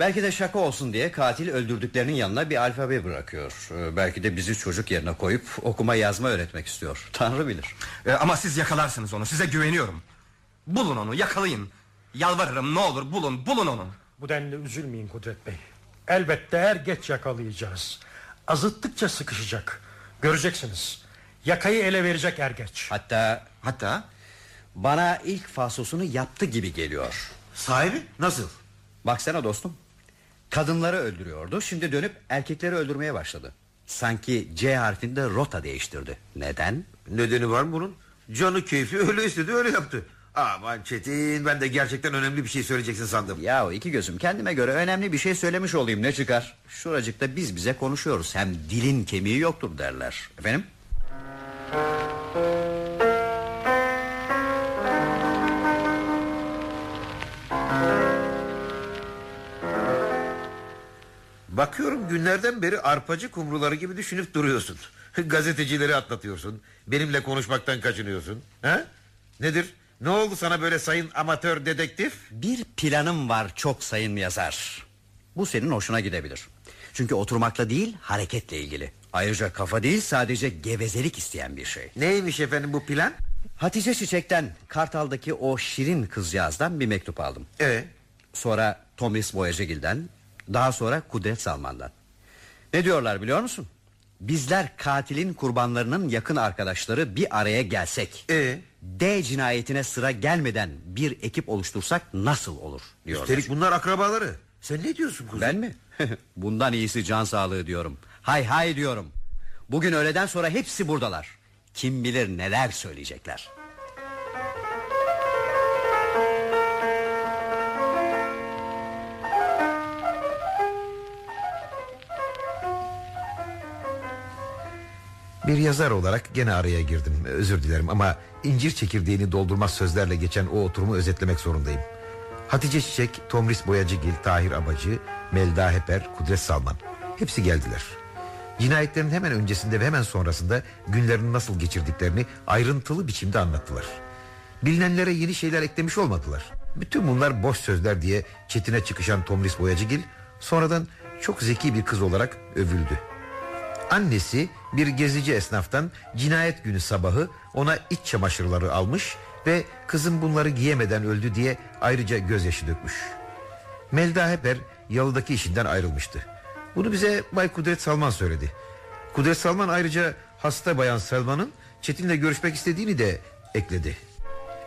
[SPEAKER 4] Belki de şaka olsun diye katil öldürdüklerinin yanına bir alfabe bırakıyor. Ee, belki de bizi çocuk yerine koyup okuma yazma öğretmek istiyor. Tanrı bilir.
[SPEAKER 9] Ee, ama siz yakalarsınız onu size güveniyorum. Bulun onu yakalayın. Yalvarırım ne olur bulun bulun onu.
[SPEAKER 5] Bu denli üzülmeyin Kudret Bey. Elbette er geç yakalayacağız. Azıttıkça sıkışacak. Göreceksiniz. Yakayı ele verecek er geç.
[SPEAKER 4] Hatta
[SPEAKER 9] Hatta
[SPEAKER 4] bana ilk fasosunu yaptı gibi geliyor.
[SPEAKER 3] Sahibi nasıl?
[SPEAKER 4] Baksana dostum. Kadınları öldürüyordu. Şimdi dönüp erkekleri öldürmeye başladı. Sanki C harfinde rota değiştirdi. Neden?
[SPEAKER 3] Nedeni var mı bunun? Canı keyfi öyle istedi öyle yaptı. Aman Çetin ben de gerçekten önemli bir şey söyleyeceksin sandım.
[SPEAKER 4] Ya iki gözüm kendime göre önemli bir şey söylemiş olayım ne çıkar? Şuracıkta biz bize konuşuyoruz. Hem dilin kemiği yoktur derler. Efendim?
[SPEAKER 3] Bakıyorum günlerden beri arpacı kumruları gibi düşünüp duruyorsun. Gazetecileri atlatıyorsun. Benimle konuşmaktan kaçınıyorsun. Ha? Nedir? Ne oldu sana böyle sayın amatör dedektif?
[SPEAKER 4] Bir planım var çok sayın yazar. Bu senin hoşuna gidebilir. Çünkü oturmakla değil hareketle ilgili. Ayrıca kafa değil sadece gevezelik isteyen bir şey.
[SPEAKER 3] Neymiş efendim bu plan?
[SPEAKER 4] Hatice Çiçek'ten Kartal'daki o şirin kızcağızdan bir mektup aldım.
[SPEAKER 3] Ee,
[SPEAKER 4] Sonra Thomas Boyacıgil'den Daha sonra Kudret Salman'dan Ne diyorlar biliyor musun? Bizler katilin kurbanlarının yakın arkadaşları bir araya gelsek
[SPEAKER 3] Ee?
[SPEAKER 4] D cinayetine sıra gelmeden bir ekip oluştursak nasıl olur diyorlar.
[SPEAKER 3] üstelik bunlar akrabaları. Sen ne diyorsun kuzum?
[SPEAKER 4] Ben mi? Bundan iyisi can sağlığı diyorum. Hay hay diyorum. Bugün öğleden sonra hepsi buradalar. Kim bilir neler söyleyecekler.
[SPEAKER 3] Bir yazar olarak gene araya girdim özür dilerim ama incir çekirdeğini doldurmaz sözlerle geçen o oturumu özetlemek zorundayım. Hatice Çiçek, Tomris Boyacıgil, Tahir Abacı, Melda Heper, Kudret Salman hepsi geldiler. Cinayetlerin hemen öncesinde ve hemen sonrasında günlerini nasıl geçirdiklerini ayrıntılı biçimde anlattılar. Bilinenlere yeni şeyler eklemiş olmadılar. Bütün bunlar boş sözler diye çetine çıkışan Tomris Boyacıgil sonradan çok zeki bir kız olarak övüldü. Annesi bir gezici esnaftan cinayet günü sabahı ona iç çamaşırları almış ve kızım bunları giyemeden öldü diye ayrıca gözyaşı dökmüş. Melda Heper yalıdaki işinden ayrılmıştı. Bunu bize Bay Kudret Salman söyledi. Kudret Salman ayrıca hasta bayan Selman'ın Çetin'le görüşmek istediğini de ekledi.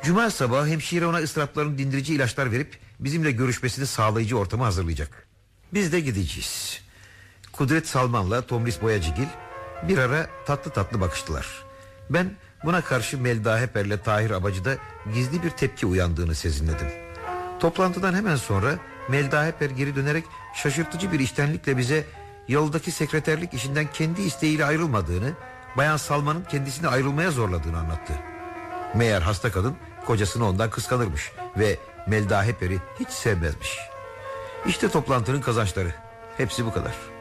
[SPEAKER 3] Cuma sabahı hemşire ona ıstırapların dindirici ilaçlar verip bizimle görüşmesini sağlayıcı ortamı hazırlayacak. Biz de gideceğiz. Kudret Salman'la Tomris Boyacıgil bir ara tatlı tatlı bakıştılar. Ben buna karşı Melda Heper'le Tahir Abacı'da gizli bir tepki uyandığını sezinledim. Toplantıdan hemen sonra Melda Heper geri dönerek şaşırtıcı bir iştenlikle bize yalıdaki sekreterlik işinden kendi isteğiyle ayrılmadığını, Bayan Salman'ın kendisini ayrılmaya zorladığını anlattı. Meğer hasta kadın kocasını ondan kıskanırmış ve Melda Heper'i hiç sevmezmiş. İşte toplantının kazançları. Hepsi bu kadar.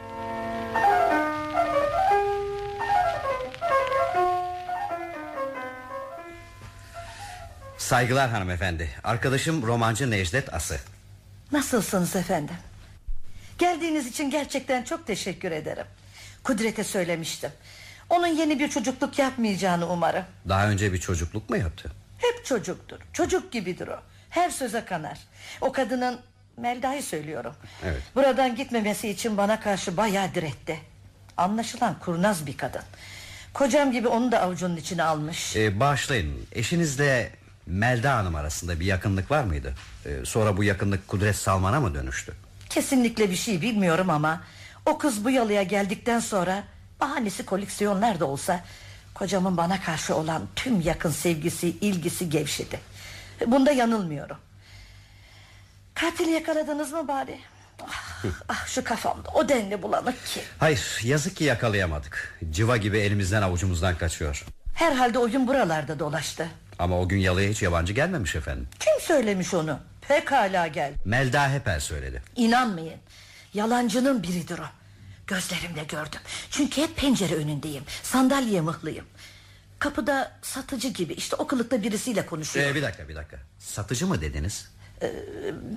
[SPEAKER 4] Saygılar hanımefendi. Arkadaşım romancı Necdet Ası.
[SPEAKER 11] Nasılsınız efendim? Geldiğiniz için gerçekten çok teşekkür ederim. Kudret'e söylemiştim. Onun yeni bir çocukluk yapmayacağını umarım.
[SPEAKER 4] Daha önce bir çocukluk mu yaptı?
[SPEAKER 11] Hep çocuktur. Çocuk gibidir o. Her söze kanar. O kadının Melda'yı söylüyorum.
[SPEAKER 4] Evet.
[SPEAKER 11] Buradan gitmemesi için bana karşı bayağı diretti. Anlaşılan kurnaz bir kadın. Kocam gibi onu da avucunun içine almış.
[SPEAKER 4] Ee, bağışlayın. Eşinizle Melda Hanım arasında bir yakınlık var mıydı? Ee, sonra bu yakınlık Kudret Salman'a mı dönüştü?
[SPEAKER 11] Kesinlikle bir şey bilmiyorum ama o kız bu yalıya geldikten sonra bahanesi koleksiyonlar da olsa kocamın bana karşı olan tüm yakın sevgisi, ilgisi gevşedi. Bunda yanılmıyorum. Katili yakaladınız mı bari? Ah, ah şu kafamda o denli bulanık ki.
[SPEAKER 4] Hayır yazık ki yakalayamadık. Civa gibi elimizden avucumuzdan kaçıyor.
[SPEAKER 11] Herhalde o gün buralarda dolaştı.
[SPEAKER 4] Ama o gün yalıya hiç yabancı gelmemiş efendim.
[SPEAKER 11] Kim söylemiş onu? Pekala gel.
[SPEAKER 4] Melda Heper söyledi.
[SPEAKER 11] İnanmayın. Yalancının biridir o. Gözlerimle gördüm. Çünkü hep pencere önündeyim. Sandalye mıhlıyım. Kapıda satıcı gibi işte o kılıkta birisiyle konuşuyor.
[SPEAKER 4] Ee, bir dakika bir dakika. Satıcı mı dediniz?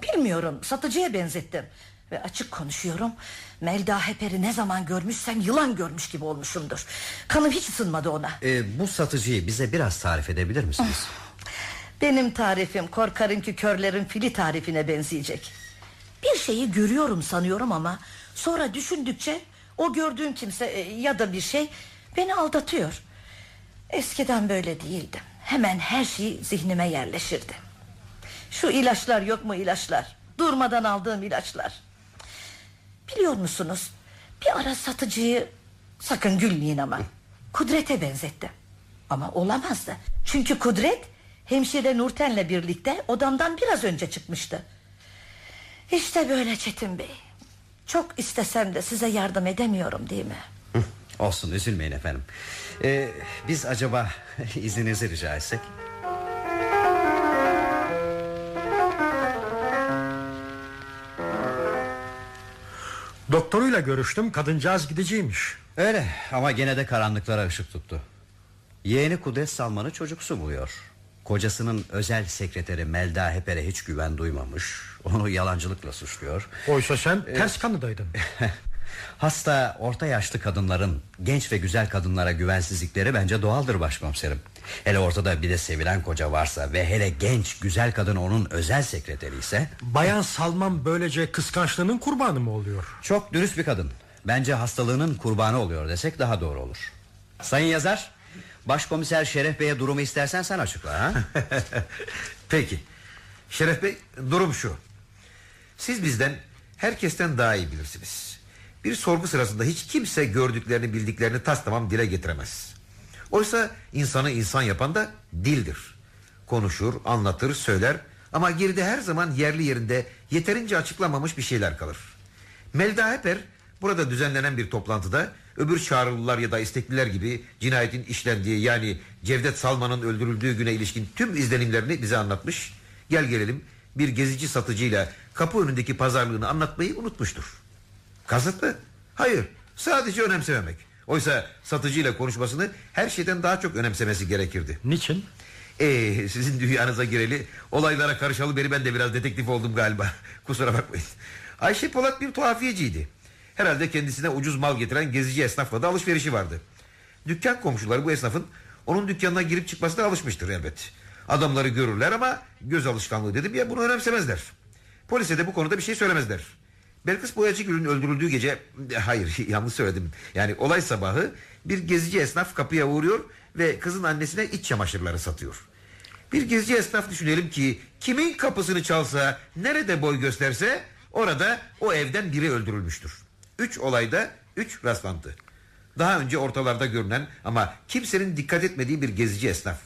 [SPEAKER 11] Bilmiyorum satıcıya benzettim. Ve açık konuşuyorum. Melda Heper'i ne zaman görmüşsem yılan görmüş gibi olmuşumdur. Kanım hiç ısınmadı ona.
[SPEAKER 4] Ee, bu satıcıyı bize biraz tarif edebilir misiniz?
[SPEAKER 11] Benim tarifim korkarım ki körlerin fili tarifine benzeyecek. Bir şeyi görüyorum sanıyorum ama sonra düşündükçe o gördüğüm kimse e, ya da bir şey beni aldatıyor. Eskiden böyle değildim. Hemen her şey zihnime yerleşirdi. Şu ilaçlar yok mu ilaçlar? Durmadan aldığım ilaçlar. Biliyor musunuz? Bir ara satıcıyı sakın gülmeyin ama Kudret'e benzettim. Ama olamazdı. Çünkü Kudret hemşire Nurten'le birlikte odamdan biraz önce çıkmıştı. İşte böyle Çetin Bey. Çok istesem de size yardım edemiyorum değil mi?
[SPEAKER 4] Olsun üzülmeyin efendim. Ee, biz acaba izninizi rica etsek?
[SPEAKER 5] Doktoruyla görüştüm kadıncağız gideceğiymiş.
[SPEAKER 4] Öyle ama gene de karanlıklara ışık tuttu. Yeğeni Kudret Salman'ı çocuksu buluyor. Kocasının özel sekreteri Melda Heper'e hiç güven duymamış. Onu yalancılıkla suçluyor.
[SPEAKER 5] Oysa sen ters kanıdaydın.
[SPEAKER 4] Hasta orta yaşlı kadınların genç ve güzel kadınlara güvensizlikleri bence doğaldır başkomiserim. Hele ortada bir de sevilen koca varsa ve hele genç güzel kadın onun özel sekreteri ise
[SPEAKER 5] Bayan Salman böylece kıskançlığının kurbanı mı oluyor?
[SPEAKER 4] çok dürüst bir kadın. Bence hastalığının kurbanı oluyor desek daha doğru olur. Sayın yazar, başkomiser Şeref Bey'e durumu istersen sen açıkla ha?
[SPEAKER 3] Peki. Şeref Bey durum şu. Siz bizden herkesten daha iyi bilirsiniz. Bir sorgu sırasında hiç kimse gördüklerini bildiklerini tas tamam dile getiremez. Oysa insanı insan yapan da dildir. Konuşur, anlatır, söyler ama geride her zaman yerli yerinde yeterince açıklamamış bir şeyler kalır. Melda Heper burada düzenlenen bir toplantıda öbür çağrılılar ya da istekliler gibi cinayetin işlendiği yani Cevdet Salman'ın öldürüldüğü güne ilişkin tüm izlenimlerini bize anlatmış. Gel gelelim bir gezici satıcıyla kapı önündeki pazarlığını anlatmayı unutmuştur. Kasıtlı? Hayır. Sadece önemsememek. Oysa satıcıyla konuşmasını her şeyden daha çok önemsemesi gerekirdi.
[SPEAKER 5] Niçin?
[SPEAKER 3] Ee, sizin dünyanıza gireli olaylara karışalı beri ben de biraz dedektif oldum galiba. Kusura bakmayın. Ayşe Polat bir tuhafiyeciydi. Herhalde kendisine ucuz mal getiren gezici esnafla da alışverişi vardı. Dükkan komşuları bu esnafın onun dükkanına girip çıkmasına alışmıştır elbet. Adamları görürler ama göz alışkanlığı dedim ya bunu önemsemezler. Polise de bu konuda bir şey söylemezler. Belkıs Boyacıgül'ün öldürüldüğü gece hayır yanlış söyledim. Yani olay sabahı bir gezici esnaf kapıya uğruyor ve kızın annesine iç çamaşırları satıyor. Bir gezici esnaf düşünelim ki kimin kapısını çalsa nerede boy gösterse orada o evden biri öldürülmüştür. Üç olayda üç rastlantı. Daha önce ortalarda görünen ama kimsenin dikkat etmediği bir gezici esnaf.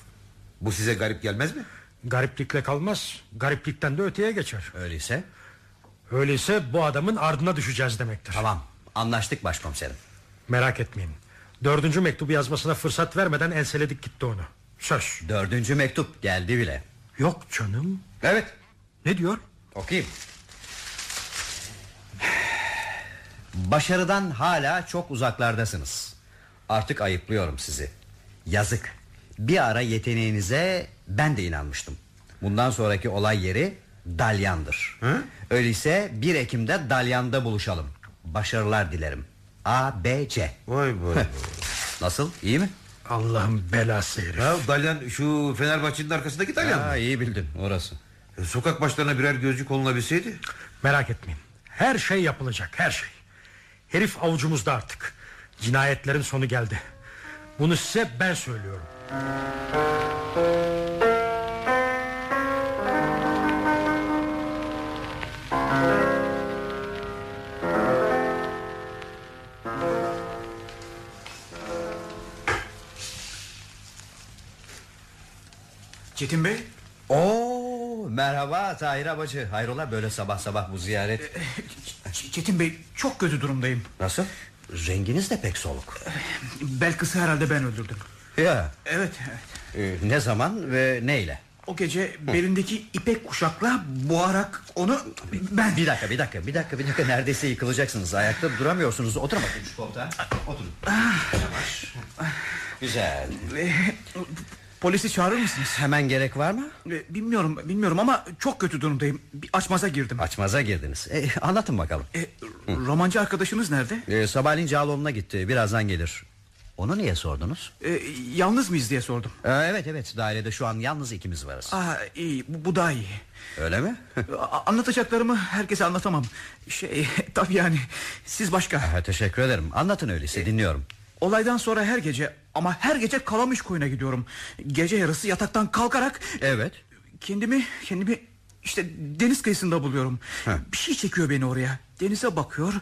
[SPEAKER 3] Bu size garip gelmez mi?
[SPEAKER 5] Gariplikle kalmaz. Gariplikten de öteye geçer.
[SPEAKER 4] Öyleyse
[SPEAKER 5] Öyleyse bu adamın ardına düşeceğiz demektir.
[SPEAKER 4] tamam anlaştık başkomiserim.
[SPEAKER 5] Merak etmeyin. Dördüncü mektubu yazmasına fırsat vermeden enseledik gitti onu. Söz.
[SPEAKER 4] Dördüncü mektup geldi bile.
[SPEAKER 5] Yok canım.
[SPEAKER 4] Evet
[SPEAKER 5] Ne diyor?
[SPEAKER 4] okuyayım. Başarıdan hala çok uzaklardasınız. Artık ayıplıyorum sizi. Yazık. Bir ara yeteneğinize ben de inanmıştım. Bundan sonraki olay yeri Dalyan'dır. Öyleyse 1 Ekim'de Dalyan'da buluşalım. Başarılar dilerim. A, B, C.
[SPEAKER 3] Vay vay.
[SPEAKER 4] Nasıl? İyi mi?
[SPEAKER 5] Allah'ın belası herif.
[SPEAKER 3] ya Dalyan şu Fenerbahçe'nin arkasındaki Dalyan mı?
[SPEAKER 4] Ha, iyi bildin orası.
[SPEAKER 3] E, Sokak başlarına birer gözcü konulabilseydi.
[SPEAKER 5] Merak etmeyin. Her şey yapılacak her şey. Herif avucumuzda artık. Cinayetlerin sonu geldi. Bunu size ben söylüyorum.
[SPEAKER 8] Çetin Bey
[SPEAKER 4] Oo, merhaba Tahir Abacı. Hayrola böyle sabah sabah bu ziyaret?
[SPEAKER 8] Çetin Bey çok kötü durumdayım.
[SPEAKER 4] Nasıl? Renginiz de pek soluk.
[SPEAKER 8] Belkıs'ı herhalde ben öldürdüm.
[SPEAKER 4] Ya.
[SPEAKER 8] Evet.
[SPEAKER 4] Ee, ne zaman ve neyle?
[SPEAKER 8] O gece belindeki ipek kuşakla boğarak onu ben...
[SPEAKER 4] Bir dakika bir dakika bir dakika bir dakika neredeyse yıkılacaksınız. Ayakta duramıyorsunuz. Oturun bakayım şu koltuğa. Oturun. Yavaş. Güzel.
[SPEAKER 8] Polisi çağırır mısınız?
[SPEAKER 4] Hemen gerek var mı?
[SPEAKER 8] Ee, Bilmiyorum bilmiyorum ama çok kötü durumdayım. Bir açmaza girdim.
[SPEAKER 4] Açmaza girdiniz. E, anlatın bakalım.
[SPEAKER 8] E, romancı arkadaşınız nerede?
[SPEAKER 4] E, sabahleyin Cağaloğlu'na gitti. Birazdan gelir. Onu niye sordunuz?
[SPEAKER 8] E, yalnız mıyız diye sordum.
[SPEAKER 4] E, evet evet dairede şu an yalnız ikimiz varız.
[SPEAKER 8] Aa, iyi bu, bu daha iyi.
[SPEAKER 4] Öyle mi?
[SPEAKER 8] Anlatacaklarımı herkese anlatamam. Şey tabii yani siz başka.
[SPEAKER 4] Ha, teşekkür ederim. Anlatın öyleyse dinliyorum.
[SPEAKER 8] Olaydan sonra her gece ama her gece Kalamış koyuna gidiyorum. Gece yarısı yataktan kalkarak
[SPEAKER 4] Evet.
[SPEAKER 8] kendimi kendimi işte deniz kıyısında buluyorum. Bir şey çekiyor beni oraya. Denize bakıyor.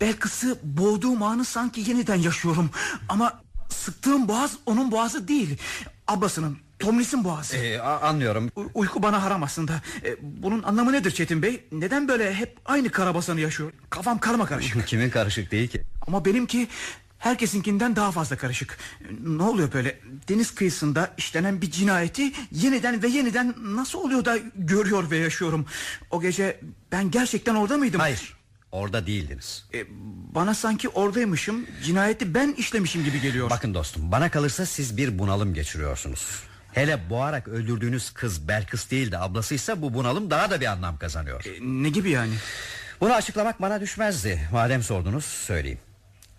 [SPEAKER 8] Belkıs'ı boğduğum anı sanki yeniden yaşıyorum. Ama sıktığım boğaz onun boğazı değil. Ablasının, Tomris'in boğazı.
[SPEAKER 4] E, a- anlıyorum.
[SPEAKER 8] U- uyku bana haram aslında. E, bunun anlamı nedir Çetin Bey? Neden böyle hep aynı karabasanı yaşıyor? Kafam karma karışık.
[SPEAKER 4] Kimin karışık değil ki?
[SPEAKER 8] Ama benimki herkesinkinden daha fazla karışık. Ne oluyor böyle? Deniz kıyısında işlenen bir cinayeti yeniden ve yeniden nasıl oluyor da görüyor ve yaşıyorum? O gece ben gerçekten orada mıydım?
[SPEAKER 4] Hayır. Orada değildiniz.
[SPEAKER 8] E, bana sanki oradaymışım, cinayeti ben işlemişim gibi geliyor.
[SPEAKER 4] Bakın dostum bana kalırsa siz bir bunalım geçiriyorsunuz. Hele boğarak öldürdüğünüz kız Belkıs değil de ablasıysa bu bunalım daha da bir anlam kazanıyor.
[SPEAKER 8] E, ne gibi yani?
[SPEAKER 4] Bunu açıklamak bana düşmezdi. Madem sordunuz söyleyeyim.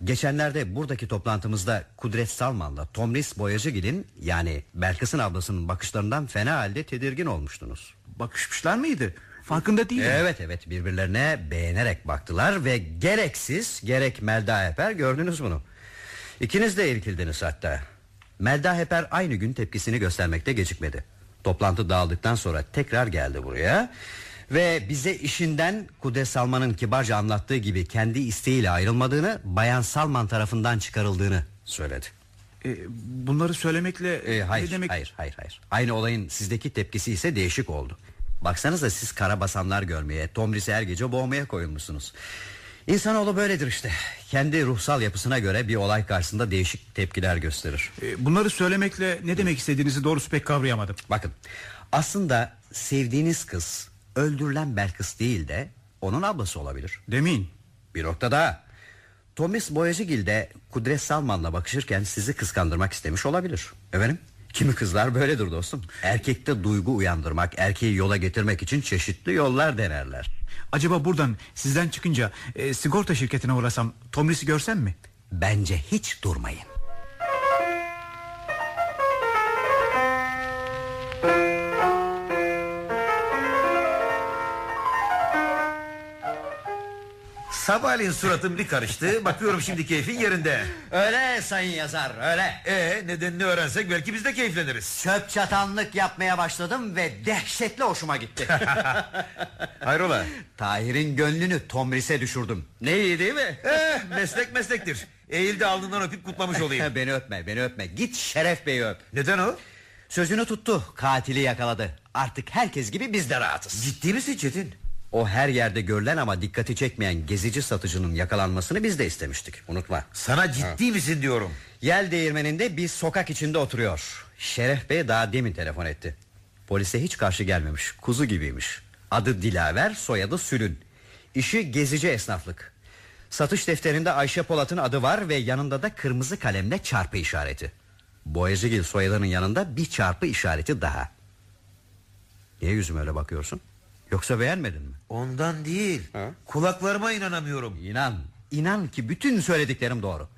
[SPEAKER 4] Geçenlerde buradaki toplantımızda Kudret Salman'la Tomris Boyacıgil'in yani Belkıs'ın ablasının bakışlarından fena halde tedirgin olmuştunuz.
[SPEAKER 8] Bakışmışlar mıydı? Farkında değilim.
[SPEAKER 4] Evet evet birbirlerine beğenerek baktılar ve gereksiz gerek Melda Heper gördünüz bunu. İkiniz de irkildiniz hatta. Melda Heper aynı gün tepkisini göstermekte gecikmedi. Toplantı dağıldıktan sonra tekrar geldi buraya ve bize işinden Kudret Salman'ın kibarca anlattığı gibi kendi isteğiyle ayrılmadığını, Bayan Salman tarafından çıkarıldığını söyledi.
[SPEAKER 8] E, bunları söylemekle
[SPEAKER 4] E, hayır,
[SPEAKER 8] ne demek?
[SPEAKER 4] hayır, hayır, hayır. Aynı olayın sizdeki tepkisi ise değişik oldu. Baksanıza siz kara basanlar görmeye, Tomris'i her gece boğmaya koyulmuşsunuz. İnsanoğlu böyledir işte. Kendi ruhsal yapısına göre bir olay karşısında değişik tepkiler gösterir.
[SPEAKER 8] E, bunları söylemekle ne demek istediğinizi doğrusu pek kavrayamadım.
[SPEAKER 4] Bakın, aslında sevdiğiniz kız öldürülen Belkıs değil de onun ablası olabilir.
[SPEAKER 8] Demin.
[SPEAKER 4] Bir nokta daha. Thomas Boyacıgil de Kudret Salman'la bakışırken sizi kıskandırmak istemiş olabilir. Efendim? Kimi kızlar böyledir dostum. Erkekte duygu uyandırmak, erkeği yola getirmek için çeşitli yollar denerler.
[SPEAKER 8] Acaba buradan sizden çıkınca e, sigorta şirketine uğrasam Tomris'i görsem mi?
[SPEAKER 4] Bence hiç durmayın.
[SPEAKER 3] Sabahleyin suratım bir karıştı. Bakıyorum şimdi keyfin yerinde.
[SPEAKER 4] Öyle sayın yazar öyle.
[SPEAKER 3] E nedenini öğrensek belki biz de keyifleniriz.
[SPEAKER 4] Çöp çatanlık yapmaya başladım ve dehşetli hoşuma gitti.
[SPEAKER 3] Hayrola?
[SPEAKER 4] Tahir'in gönlünü Tomris'e düşürdüm. Ne iyi değil mi?
[SPEAKER 3] Eh, meslek meslektir. Eğil de alnından öpüp kutlamış olayım.
[SPEAKER 4] beni öpme beni öpme Git Şeref Bey'i öp
[SPEAKER 3] Neden o?
[SPEAKER 4] Sözünü tuttu katili yakaladı Artık herkes gibi biz de rahatız
[SPEAKER 3] Ciddi misin Çetin?
[SPEAKER 4] O her yerde görülen ama dikkati çekmeyen gezici satıcının yakalanmasını biz de istemiştik. Unutma.
[SPEAKER 3] Sana ciddi misin diyorum.
[SPEAKER 4] Yel değirmeninde bir sokak içinde oturuyor. Şeref Bey daha demin telefon etti. Polise hiç karşı gelmemiş. Kuzu gibiymiş. Adı Dilaver soyadı Sülün. İşi gezici esnaflık. Satış defterinde Ayşe Polat'ın adı var Ve yanında da kırmızı kalemle çarpı işareti. Boyacıgil soyadının yanında bir çarpı işareti daha. Niye yüzüme öyle bakıyorsun Yoksa beğenmedin mi?
[SPEAKER 3] Ondan değil. Kulaklarıma inanamıyorum.
[SPEAKER 4] İnan inan ki bütün söylediklerim doğru.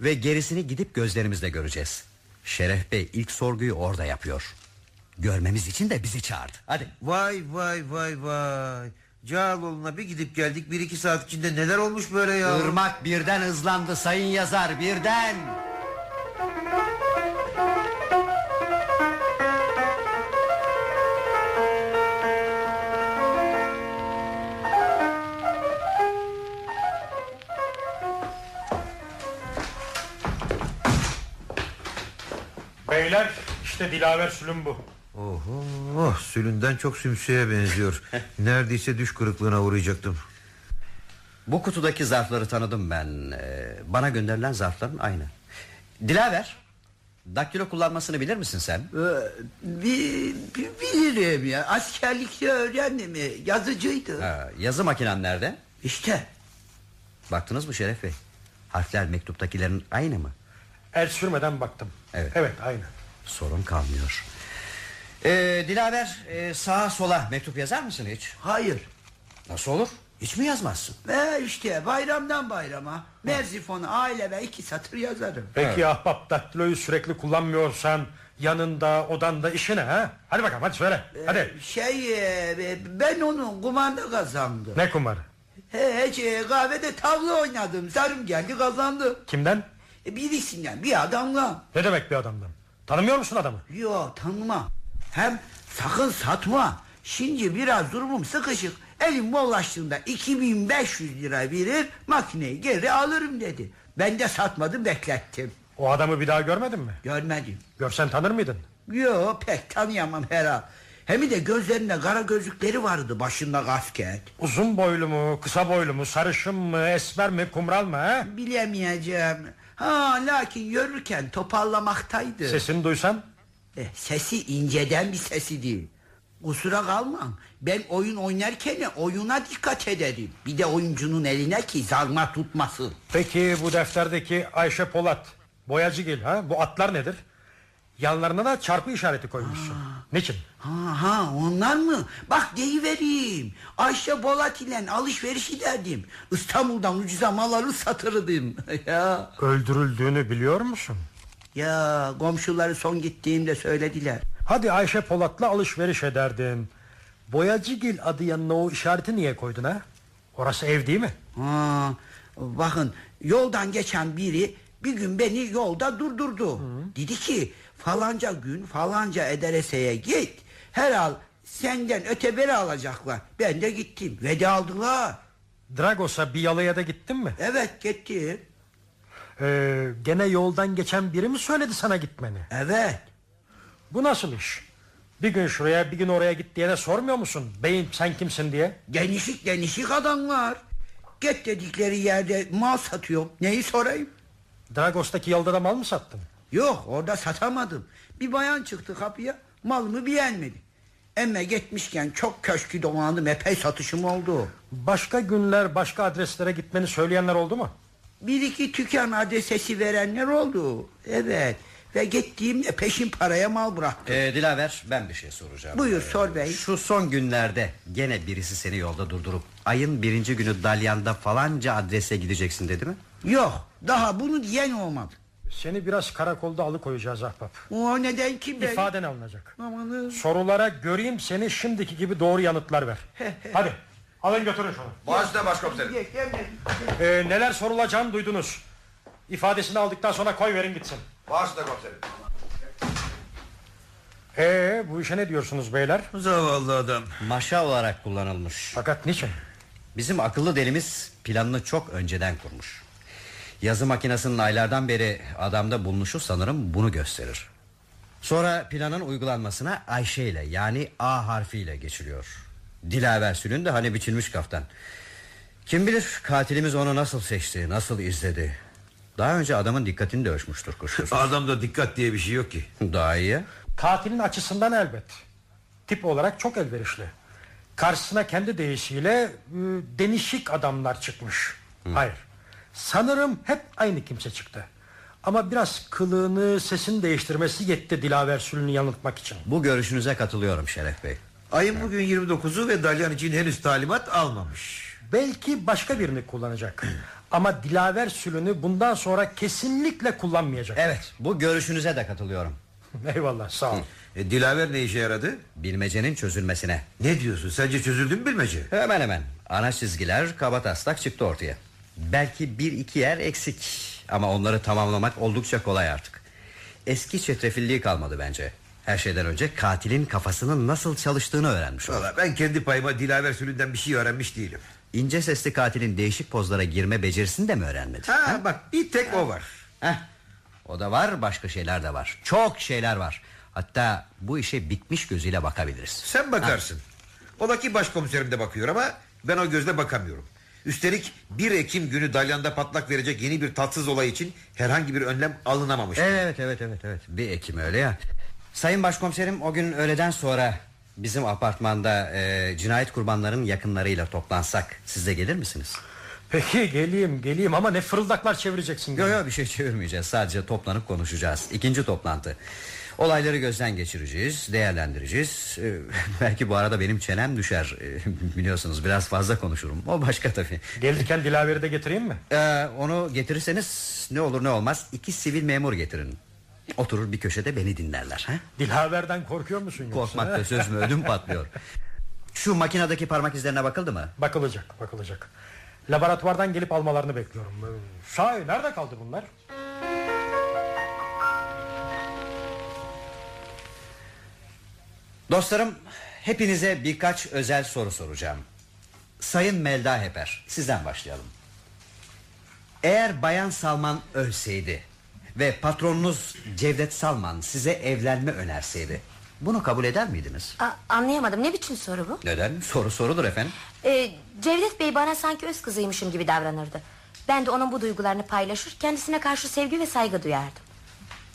[SPEAKER 4] Ve gerisini gidip gözlerimizle göreceğiz. Şeref Bey ilk sorguyu orada yapıyor. Görmemiz için de bizi çağırdı. Hadi.
[SPEAKER 3] Vay vay vay vay. Cağaloğlu'na bir gidip geldik. Bir iki saat içinde neler olmuş böyle ya.
[SPEAKER 4] Irmak birden hızlandı sayın yazar birden
[SPEAKER 5] Beyler işte Dilaver Sülün bu.
[SPEAKER 3] Oho, oh, sülünden çok sümsüye benziyor. Neredeyse düş kırıklığına uğrayacaktım.
[SPEAKER 4] Bu kutudaki zarfları tanıdım ben Ee, Bana gönderilen zarfların aynı Dilaver Daktilo kullanmasını bilir misin sen?
[SPEAKER 12] Ee, bi- bi- bilirim ya. Askerlikte öğrendim. Yazıcıydı.
[SPEAKER 4] Ha, yazı makinen nerede?
[SPEAKER 12] İşte.
[SPEAKER 4] Baktınız mı Şeref Bey? Harfler mektuptakilerin aynı mı?
[SPEAKER 5] El sürmeden baktım.
[SPEAKER 4] Evet.
[SPEAKER 5] Evet aynı.
[SPEAKER 4] Sorun kalmıyor. Ee, Dilaver e, sağa sola mektup yazar mısın hiç?
[SPEAKER 12] Hayır.
[SPEAKER 4] Nasıl olur? Hiç mi yazmazsın?
[SPEAKER 12] Ve işte bayramdan bayrama Merzifon aile ve iki satır yazarım.
[SPEAKER 5] Peki ahbap daktiloyu sürekli kullanmıyorsan yanında odanda işine ha? Hadi bakalım hadi söyle. Hadi.
[SPEAKER 12] Şey e, ben onun kumanda kazandım.
[SPEAKER 5] Ne kumarı?
[SPEAKER 12] He, hiç, e, kahvede tavla oynadım. Zarım geldi kazandı.
[SPEAKER 5] Kimden?
[SPEAKER 12] E, birisinden bir adamla.
[SPEAKER 5] Ne demek bir adamdan? Tanımıyor musun adamı?
[SPEAKER 12] Yok tanıma. Hem sakın satma. Şimdi biraz durumum sıkışık. Elim bollaştığında 2500 lira verir makineyi geri alırım dedi. Ben de satmadım beklettim.
[SPEAKER 5] O adamı bir daha görmedin mi?
[SPEAKER 12] Görmedim.
[SPEAKER 5] Görsen tanır mıydın?
[SPEAKER 12] Yo pek tanıyamam herhal. Hem de gözlerinde kara gözlükleri vardı başında kasket.
[SPEAKER 5] Uzun boylu mu, kısa boylu mu, sarışın mı, esmer mi, kumral mı ha?
[SPEAKER 12] Bilemeyeceğim. Ha lakin yürürken toparlamaktaydı.
[SPEAKER 5] Sesini duysam?
[SPEAKER 12] Eh, sesi inceden bir sesi değil. Kusura kalma. Ben oyun oynarken oyuna dikkat ederim. Bir de oyuncunun eline ki zarma tutmasın.
[SPEAKER 5] Peki bu defterdeki Ayşe Polat, Boyacıgil ha? Bu atlar nedir? Yanlarına da çarpı işareti koymuşsun. Niçin?
[SPEAKER 12] Ha ha onlar mı? Bak deyivereyim. Ayşe Bolat ile alışveriş ederdim. İstanbul'dan ucuza mal alır satırdım. ya.
[SPEAKER 5] Öldürüldüğünü biliyor musun?
[SPEAKER 12] Ya komşuları son gittiğimde söylediler.
[SPEAKER 5] Hadi Ayşe Polat'la alışveriş ederdim. Boyacıgil adı yanına o işareti niye koydun ha? Orası ev değil mi?
[SPEAKER 12] Ha, bakın yoldan geçen biri bir gün beni yolda durdurdu. Dedi ki falanca gün falanca edereseye git. Herhal senden öteberi alacaklar. Ben de gittim ve de aldılar.
[SPEAKER 5] Dragos'a bir yalıya da gittin mi?
[SPEAKER 12] Evet gittim.
[SPEAKER 5] Ee, gene yoldan geçen biri mi söyledi sana gitmeni?
[SPEAKER 12] Evet.
[SPEAKER 5] Bu nasıl iş? Bir gün şuraya bir gün oraya git diyene sormuyor musun? Beyim sen kimsin diye?
[SPEAKER 12] Denişik denişik adamlar. Git dedikleri yerde mal satıyor. Neyi sorayım?
[SPEAKER 5] Dragos'taki yolda da mal mı sattın?
[SPEAKER 12] Yok orada satamadım. Bir bayan çıktı kapıya malımı beğenmedi. Emme gitmişken çok köşkü dolandım epey satışım oldu.
[SPEAKER 5] Başka günler başka adreslere gitmeni söyleyenler oldu mu?
[SPEAKER 12] Bir iki tükkan adresesi verenler oldu. Evet. Ve gittiğimde peşin paraya mal bıraktım.
[SPEAKER 4] Ee, Dilaver ben bir şey soracağım
[SPEAKER 12] Buyur
[SPEAKER 4] Ee,
[SPEAKER 12] sor bey.
[SPEAKER 4] Şu son günlerde gene birisi seni yolda durdurup Ayın birinci günü Dalyan'da falanca adrese gideceksin dedi mi?
[SPEAKER 12] Yok daha bunu diyen olmadı.
[SPEAKER 5] Seni biraz karakolda alıkoyacağız ahbap.
[SPEAKER 12] O neden ki bey?
[SPEAKER 5] İfaden alınacak.
[SPEAKER 12] Amanın.
[SPEAKER 5] Sorulara göreyim seni şimdiki gibi doğru yanıtlar ver. Hadi alın götürün şunu.
[SPEAKER 3] Başla başkomiserim.
[SPEAKER 5] Ee, neler sorulacağını duydunuz. İfadesini aldıktan sonra koy verin gitsin.
[SPEAKER 3] Başla komiserim.
[SPEAKER 5] Ee, bu işe ne diyorsunuz beyler?
[SPEAKER 3] Zavallı adam.
[SPEAKER 4] Maşa olarak kullanılmış.
[SPEAKER 5] Fakat niçin?
[SPEAKER 4] Bizim akıllı delimiz planını çok önceden kurmuş. Yazı makinesinin aylardan beri adamda bulunuşu sanırım bunu gösterir. Sonra planın uygulanmasına Ayşe ile yani A harfiyle geçiliyor. Dilaver Sülün de hani biçilmiş kaftan. Kim bilir katilimiz onu nasıl seçti, nasıl izledi. Daha önce adamın dikkatini de ölçmüştür kuşkusuz.
[SPEAKER 3] Adamda dikkat diye bir şey yok ki.
[SPEAKER 4] Daha iyi.
[SPEAKER 5] Katilin açısından elbet. Tip olarak çok elverişli. Karşısına kendi deyişiyle e, denişik adamlar çıkmış. Hayır. Sanırım hep aynı kimse çıktı. Ama biraz kılığını, sesini değiştirmesi yetti Dilaver Sülün'ü yanıltmak için.
[SPEAKER 4] Bu görüşünüze katılıyorum Şeref Bey.
[SPEAKER 3] Ayın bugün 29'u ve Dalyan için henüz talimat almamış.
[SPEAKER 5] Belki başka birini kullanacak. Ama Dilaver Sülün'ü bundan sonra kesinlikle kullanmayacak.
[SPEAKER 4] Evet bu görüşünüze de katılıyorum.
[SPEAKER 5] Eyvallah sağ ol.
[SPEAKER 3] E, Dilaver ne işe yaradı?
[SPEAKER 4] Bilmecenin çözülmesine.
[SPEAKER 3] Ne diyorsun? Sence çözüldü mü bilmece?
[SPEAKER 4] Hemen hemen. Ana çizgiler kaba taslak çıktı ortaya. Belki bir iki yer eksik. Ama onları tamamlamak oldukça kolay artık. Eski çetrefilliği kalmadı bence. Her şeyden önce katilin kafasının nasıl çalıştığını öğrenmiş olduk.
[SPEAKER 3] Valla ben kendi payıma Dilaver Sülü'nden bir şey öğrenmiş değilim.
[SPEAKER 4] İnce sesli katilin değişik pozlara girme becerisini de mi öğrenmedi?
[SPEAKER 3] Ha, bak bir tek o var.
[SPEAKER 4] Heh, o da var başka şeyler de var. Çok şeyler var. Hatta bu işe bitmiş gözüyle bakabiliriz.
[SPEAKER 3] Sen bakarsın. Ola ki başkomiserim de bakıyor ama ben o gözle bakamıyorum. Üstelik 1 Ekim günü Dalyan'da patlak verecek yeni bir tatsız olay için herhangi bir önlem alınamamış.
[SPEAKER 4] Evet evet evet evet. Bir Ekim öyle ya. Sayın Başkomiserim o gün öğleden sonra bizim apartmanda e, cinayet kurbanlarının yakınlarıyla toplansak siz de gelir misiniz?
[SPEAKER 5] Peki geleyim geleyim ama ne fırıldaklar çevireceksin.
[SPEAKER 4] Yok yok bir şey çevirmeyeceğiz. Sadece toplanıp konuşacağız. İkinci toplantı. Olayları gözden geçireceğiz, değerlendireceğiz. Ee, belki bu arada benim çenem düşer. Ee, biliyorsunuz biraz fazla konuşurum. O başka tabii.
[SPEAKER 5] Gelirken Dilaver'i de getireyim mi?
[SPEAKER 4] Ee, onu getirirseniz ne olur ne olmaz iki sivil memur getirin. Oturur bir köşede beni dinlerler. Ha?
[SPEAKER 5] Dilaver'den korkuyor musun yoksa?
[SPEAKER 4] Korkmakta söz mü ödüm patlıyor. Şu makinedeki parmak izlerine bakıldı mı?
[SPEAKER 5] Bakılacak bakılacak. Laboratuvardan gelip almalarını bekliyorum. Ee, Sahi nerede kaldı bunlar?
[SPEAKER 4] Dostlarım hepinize birkaç özel soru soracağım. Sayın Melda Heper sizden başlayalım. Eğer Bayan Salman ölseydi ve patronunuz Cevdet Salman size evlenme önerseydi bunu kabul eder miydiniz?
[SPEAKER 10] A- anlayamadım ne biçim soru bu?
[SPEAKER 4] Neden? Soru sorudur efendim.
[SPEAKER 10] Ee, Cevdet Bey bana sanki öz kızıymışım gibi davranırdı. Ben de onun bu duygularını paylaşır kendisine karşı sevgi ve saygı duyardım.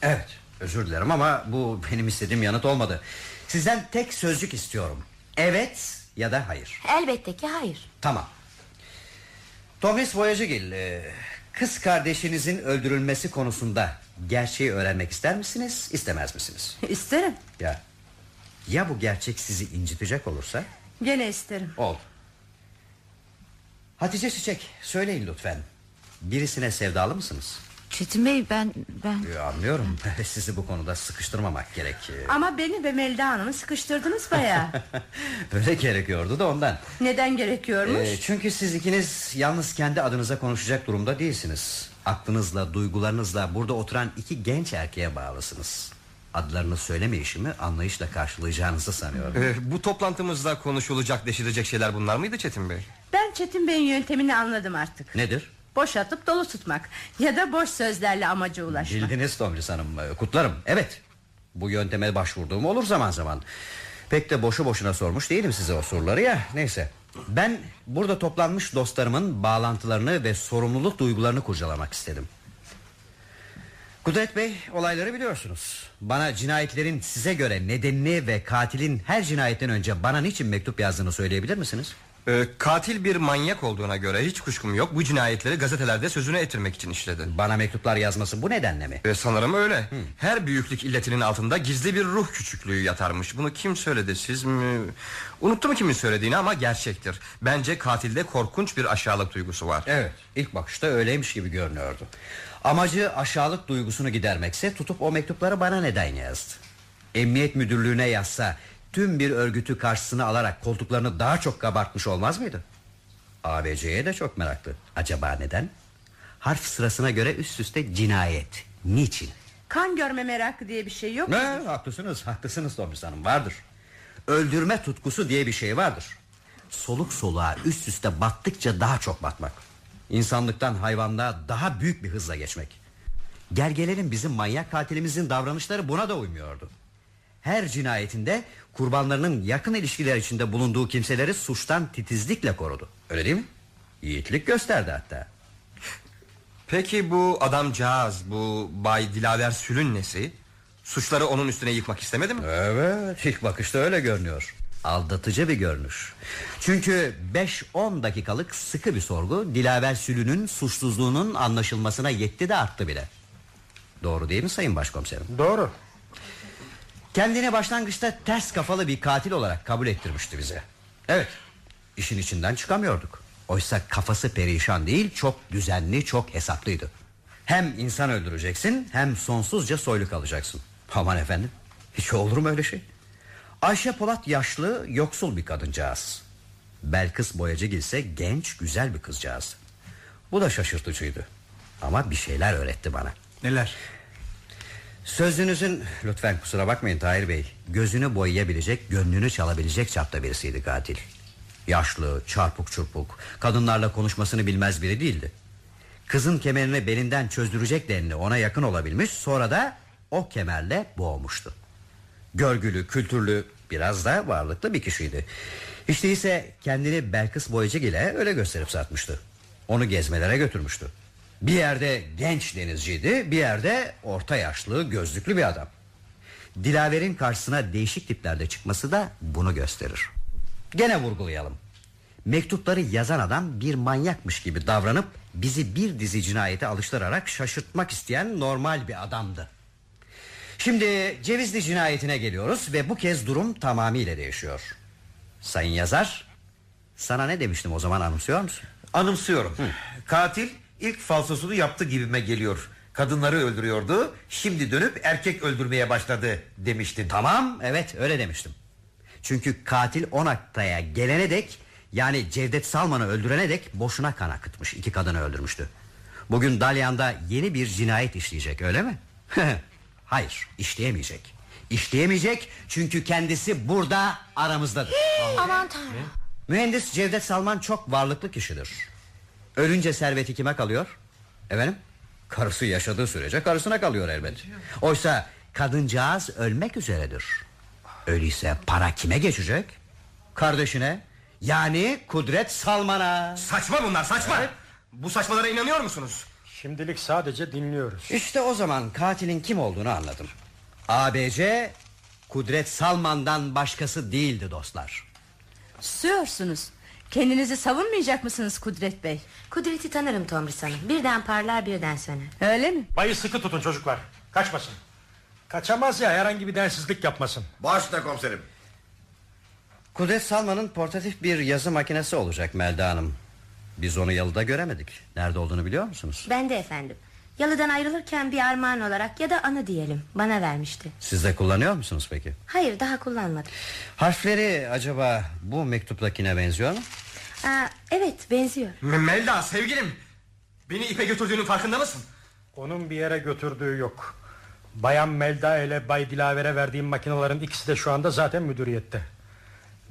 [SPEAKER 4] Evet özür dilerim ama bu benim istediğim yanıt olmadı. Sizden tek sözcük istiyorum. Evet ya da hayır.
[SPEAKER 10] Elbette ki hayır.
[SPEAKER 4] Tamam. Thomas Voyagegil e, Kız kardeşinizin öldürülmesi konusunda Gerçeği öğrenmek ister misiniz istemez misiniz
[SPEAKER 7] İsterim
[SPEAKER 4] Ya Ya bu gerçek sizi incitecek olursa
[SPEAKER 7] Gene isterim
[SPEAKER 4] Oldu Hatice Çiçek söyleyin lütfen Birisine sevdalı mısınız
[SPEAKER 1] Çetin Bey ben ben
[SPEAKER 4] Ya, Anlıyorum sizi bu konuda sıkıştırmamak gerek
[SPEAKER 7] Ama beni ve Melda Hanım'ı sıkıştırdınız baya
[SPEAKER 4] Öyle gerekiyordu da ondan
[SPEAKER 7] Neden gerekiyormuş
[SPEAKER 4] Ee, çünkü siz ikiniz yalnız kendi adınıza konuşacak durumda değilsiniz. Aklınızla, duygularınızla burada oturan iki genç erkeğe bağlısınız. Adlarını söylemeyişimi anlayışla karşılayacağınızı sanıyorum.
[SPEAKER 9] Ee, bu toplantımızda konuşulacak, deşilecek şeyler bunlar mıydı Çetin Bey?
[SPEAKER 7] Ben Çetin Bey'in yöntemini anladım artık
[SPEAKER 4] Nedir?
[SPEAKER 7] Boşatıp dolu tutmak Ya da boş sözlerle amaca ulaşmak
[SPEAKER 4] Bildiniz Tomris Hanım. Ee, Kutlarım. Evet. Bu yönteme başvurduğum olur zaman zaman. Pek de boşu boşuna sormuş değilim size o soruları ya. Neyse. Ben burada toplanmış dostlarımın bağlantılarını ve sorumluluk duygularını kurcalamak istedim. Kudret Bey olayları biliyorsunuz. Bana cinayetlerin size göre nedenini ve katilin her cinayetten önce bana niçin mektup yazdığını söyleyebilir misiniz?
[SPEAKER 9] Ee, katil bir manyak olduğuna göre hiç kuşkum yok. Bu cinayetleri gazetelerde sözünü ettirmek için işledi.
[SPEAKER 4] Bana mektuplar yazması bu nedenle mi?
[SPEAKER 9] Ee, sanırım öyle. Her büyüklük illetinin altında gizli bir ruh küçüklüğü yatarmış. Bunu kim söyledi siz mi? Unuttum kimin söylediğini ama gerçektir. Bence katilde korkunç bir aşağılık duygusu var.
[SPEAKER 4] Evet ilk bakışta öyleymiş gibi görünüyordu Amacı aşağılık duygusunu gidermekse Tutup o mektupları bana neden yazdı Emniyet müdürlüğüne yazsa Tüm bir örgütü karşısına alarak Koltuklarını daha çok kabartmış olmaz mıydı? ABC'ye de çok meraklı. Acaba neden? Harf sırasına göre üst üste cinayet. Niçin?
[SPEAKER 7] Kan görme merakı diye bir şey yok
[SPEAKER 4] ne, Haklısınız haklısınız Tomris Hanım vardır. Öldürme tutkusu diye bir şey vardır. Soluk soluğa üst üste battıkça daha çok batmak. İnsanlıktan hayvanlığa daha büyük bir hızla geçmek. Gergelerin bizim manyak katilimizin davranışları buna da uymuyordu. Her cinayetinde kurbanlarının yakın ilişkiler içinde bulunduğu kimseleri suçtan titizlikle korudu. Öyle değil mi? Yiğitlik gösterdi hatta.
[SPEAKER 9] Peki bu adamcağız, bu Bay Dilaver Sülün nesi? Suçları onun üstüne yıkmak istemedi mi?
[SPEAKER 4] Evet, ilk bakışta öyle görünüyor. Aldatıcı bir görünüş. Çünkü 5-10 dakikalık sıkı bir sorgu Dilaver Sülü'nün suçsuzluğunun anlaşılmasına yetti de arttı bile. Doğru değil mi Sayın Başkomiserim?
[SPEAKER 5] Doğru.
[SPEAKER 4] Kendini başlangıçta ters kafalı bir katil olarak kabul ettirmişti bize. Evet, işin içinden çıkamıyorduk. Oysa kafası perişan değil, çok düzenli, çok hesaplıydı. Hem insan öldüreceksin, hem sonsuzca soylu kalacaksın. Aman efendim, hiç olur mu öyle şey? Ayşe Polat yaşlı, yoksul bir kadıncağız. Belkıs Boyacıgil ise genç, güzel bir kızcağız. Bu da şaşırtıcıydı. Ama bir şeyler öğretti bana.
[SPEAKER 8] Neler?
[SPEAKER 4] Sözünüzün lütfen kusura bakmayın Tahir Bey. Gözünü boyayabilecek, gönlünü çalabilecek çapta birisiydi katil. Yaşlı, çarpuk çurpuk, kadınlarla konuşmasını bilmez biri değildi. Kızın kemerini belinden çözdürecek denli ona yakın olabilmiş, sonra da o kemerle boğmuştu. Görgülü, kültürlü, biraz da varlıklı bir kişiydi. Hiç değilse kendini Belkıs Boyacı ile öyle gösterip satmıştı. Onu gezmelere götürmüştü. Bir yerde genç denizciydi, bir yerde orta yaşlı, gözlüklü bir adam. Dilaver'in karşısına değişik tiplerde çıkması da bunu gösterir. Gene vurgulayalım. Mektupları yazan adam bir manyakmış gibi davranıp bizi bir dizi cinayete alıştırarak şaşırtmak isteyen normal bir adamdı. Şimdi Cevizli cinayetine geliyoruz ve bu kez durum tamamıyla değişiyor. Sayın yazar, sana ne demiştim o zaman anımsıyor musun?
[SPEAKER 3] Anımsıyorum. Katil ilk falsosunu yaptı gibime geliyor. Kadınları öldürüyordu. Şimdi dönüp erkek öldürmeye başladı demiştin.
[SPEAKER 4] Tamam, evet öyle demiştim. Çünkü katil on aktaya gelene dek yani Cevdet Salman'ı öldürene dek boşuna kan akıtmış. iki kadını öldürmüştü. Bugün Dalyan'da yeni bir cinayet işleyecek öyle mi? Hayır işleyemeyecek. İşleyemeyecek çünkü kendisi burada aramızdadır.
[SPEAKER 10] Aman tanrım.
[SPEAKER 4] Mühendis Cevdet Salman çok varlıklı kişidir. Ölünce serveti kime kalıyor? Efendim? Karısı yaşadığı sürece karısına kalıyor elbet. Oysa kadıncağız ölmek üzeredir. Öyleyse para kime geçecek? Kardeşine yani Kudret Salman'a.
[SPEAKER 9] Saçma bunlar saçma. Bu saçmalara inanıyor musunuz?
[SPEAKER 5] Şimdilik sadece dinliyoruz.
[SPEAKER 4] İşte o zaman katilin kim olduğunu anladım. ABC Kudret Salman'dan başkası değildi dostlar.
[SPEAKER 7] Susuyorsunuz. Kendinizi savunmayacak mısınız Kudret Bey?
[SPEAKER 10] Kudret'i tanırım Tomris Hanım. Birden parlar birden söner.
[SPEAKER 7] Öyle mi?
[SPEAKER 5] Bayı sıkı tutun çocuklar. Kaçmasın. Kaçamaz ya herhangi bir densizlik yapmasın.
[SPEAKER 3] Başla komiserim.
[SPEAKER 4] Kudret Salman'ın portatif bir yazı makinesi olacak Melda Hanım. Biz onu yalıda göremedik. Nerede olduğunu biliyor musunuz?
[SPEAKER 10] Ben de efendim. Yalıdan ayrılırken bir armağan olarak ya da anı diyelim bana vermişti.
[SPEAKER 4] Siz de kullanıyor musunuz peki?
[SPEAKER 10] Hayır daha kullanmadım.
[SPEAKER 4] Harfleri acaba bu mektuptakine benziyor mu?
[SPEAKER 10] Aa, evet benziyor.
[SPEAKER 9] M- Melda sevgilim. Beni ipe götürdüğünün farkında mısın?
[SPEAKER 5] Onun bir yere götürdüğü yok. Bayan Melda ile Bay Dilaver'e verdiğim makinelerin ikisi de şu anda zaten müdüriyette.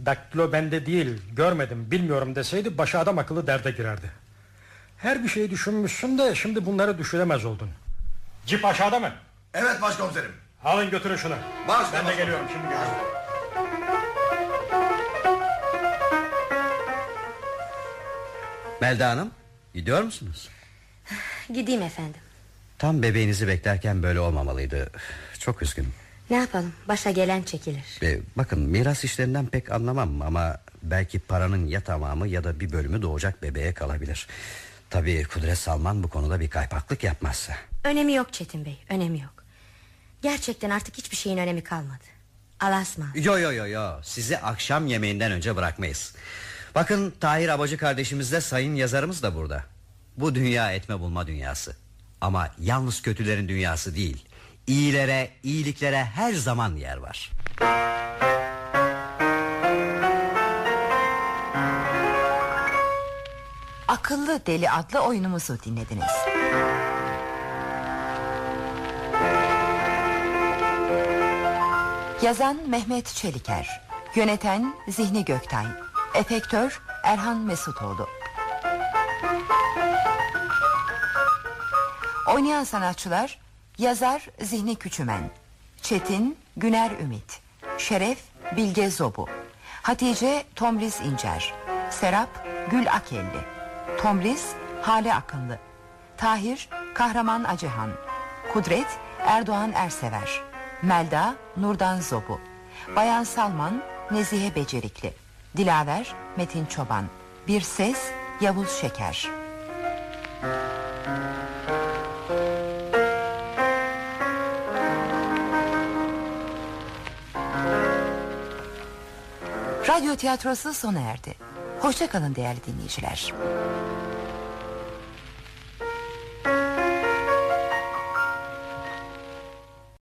[SPEAKER 5] Daktilo bende değil, görmedim, bilmiyorum deseydi başı adam akıllı derde girerdi. Her bir şeyi düşünmüşsün de şimdi bunları düşüremez oldun. Cip aşağıda mı?
[SPEAKER 3] Evet başkomiserim.
[SPEAKER 5] Alın götürün şunu.
[SPEAKER 3] Baş
[SPEAKER 5] ben de geliyorum şimdi geliyorum.
[SPEAKER 4] Melda Hanım gidiyor musunuz?
[SPEAKER 10] Gideyim efendim.
[SPEAKER 4] Tam bebeğinizi beklerken böyle olmamalıydı. Çok üzgünüm.
[SPEAKER 10] Ne yapalım başa gelen çekilir.
[SPEAKER 4] Ee, bakın miras işlerinden pek anlamam ama belki paranın ya tamamı ya da bir bölümü doğacak bebeğe kalabilir. Tabii Kudret Salman bu konuda bir kaypaklık yapmazsa.
[SPEAKER 10] Önemi yok Çetin Bey önemi yok. Gerçekten artık hiçbir şeyin önemi kalmadı. Alasma.
[SPEAKER 4] Yo yo yo yo sizi akşam yemeğinden önce bırakmayız. Bakın Tahir Abacı kardeşimiz de sayın yazarımız da burada. Bu dünya etme bulma dünyası. Ama yalnız kötülerin dünyası değil. İyilere, iyiliklere her zaman yer var.
[SPEAKER 2] Akıllı Deli adlı oyunumuzu dinlediniz. Yazan Mehmet Çeliker Yöneten Zihni Göktay Efektör Erhan Mesutoğlu Oynayan sanatçılar Yazar Zihni Küçümen Çetin Güner Ümit Şeref Bilge Zobu Hatice Tomris İncer Serap Gül Akelli Tomris Hale Akınlı Tahir Kahraman Acıhan Kudret Erdoğan Ersever. Melda Nurdan Zobu Bayan Salman Nezihe Becerikli. Dilaver Metin Çoban. Bir Ses Yavuz Şeker. Radyo tiyatrosu sona erdi. Hoşçakalın değerli dinleyiciler.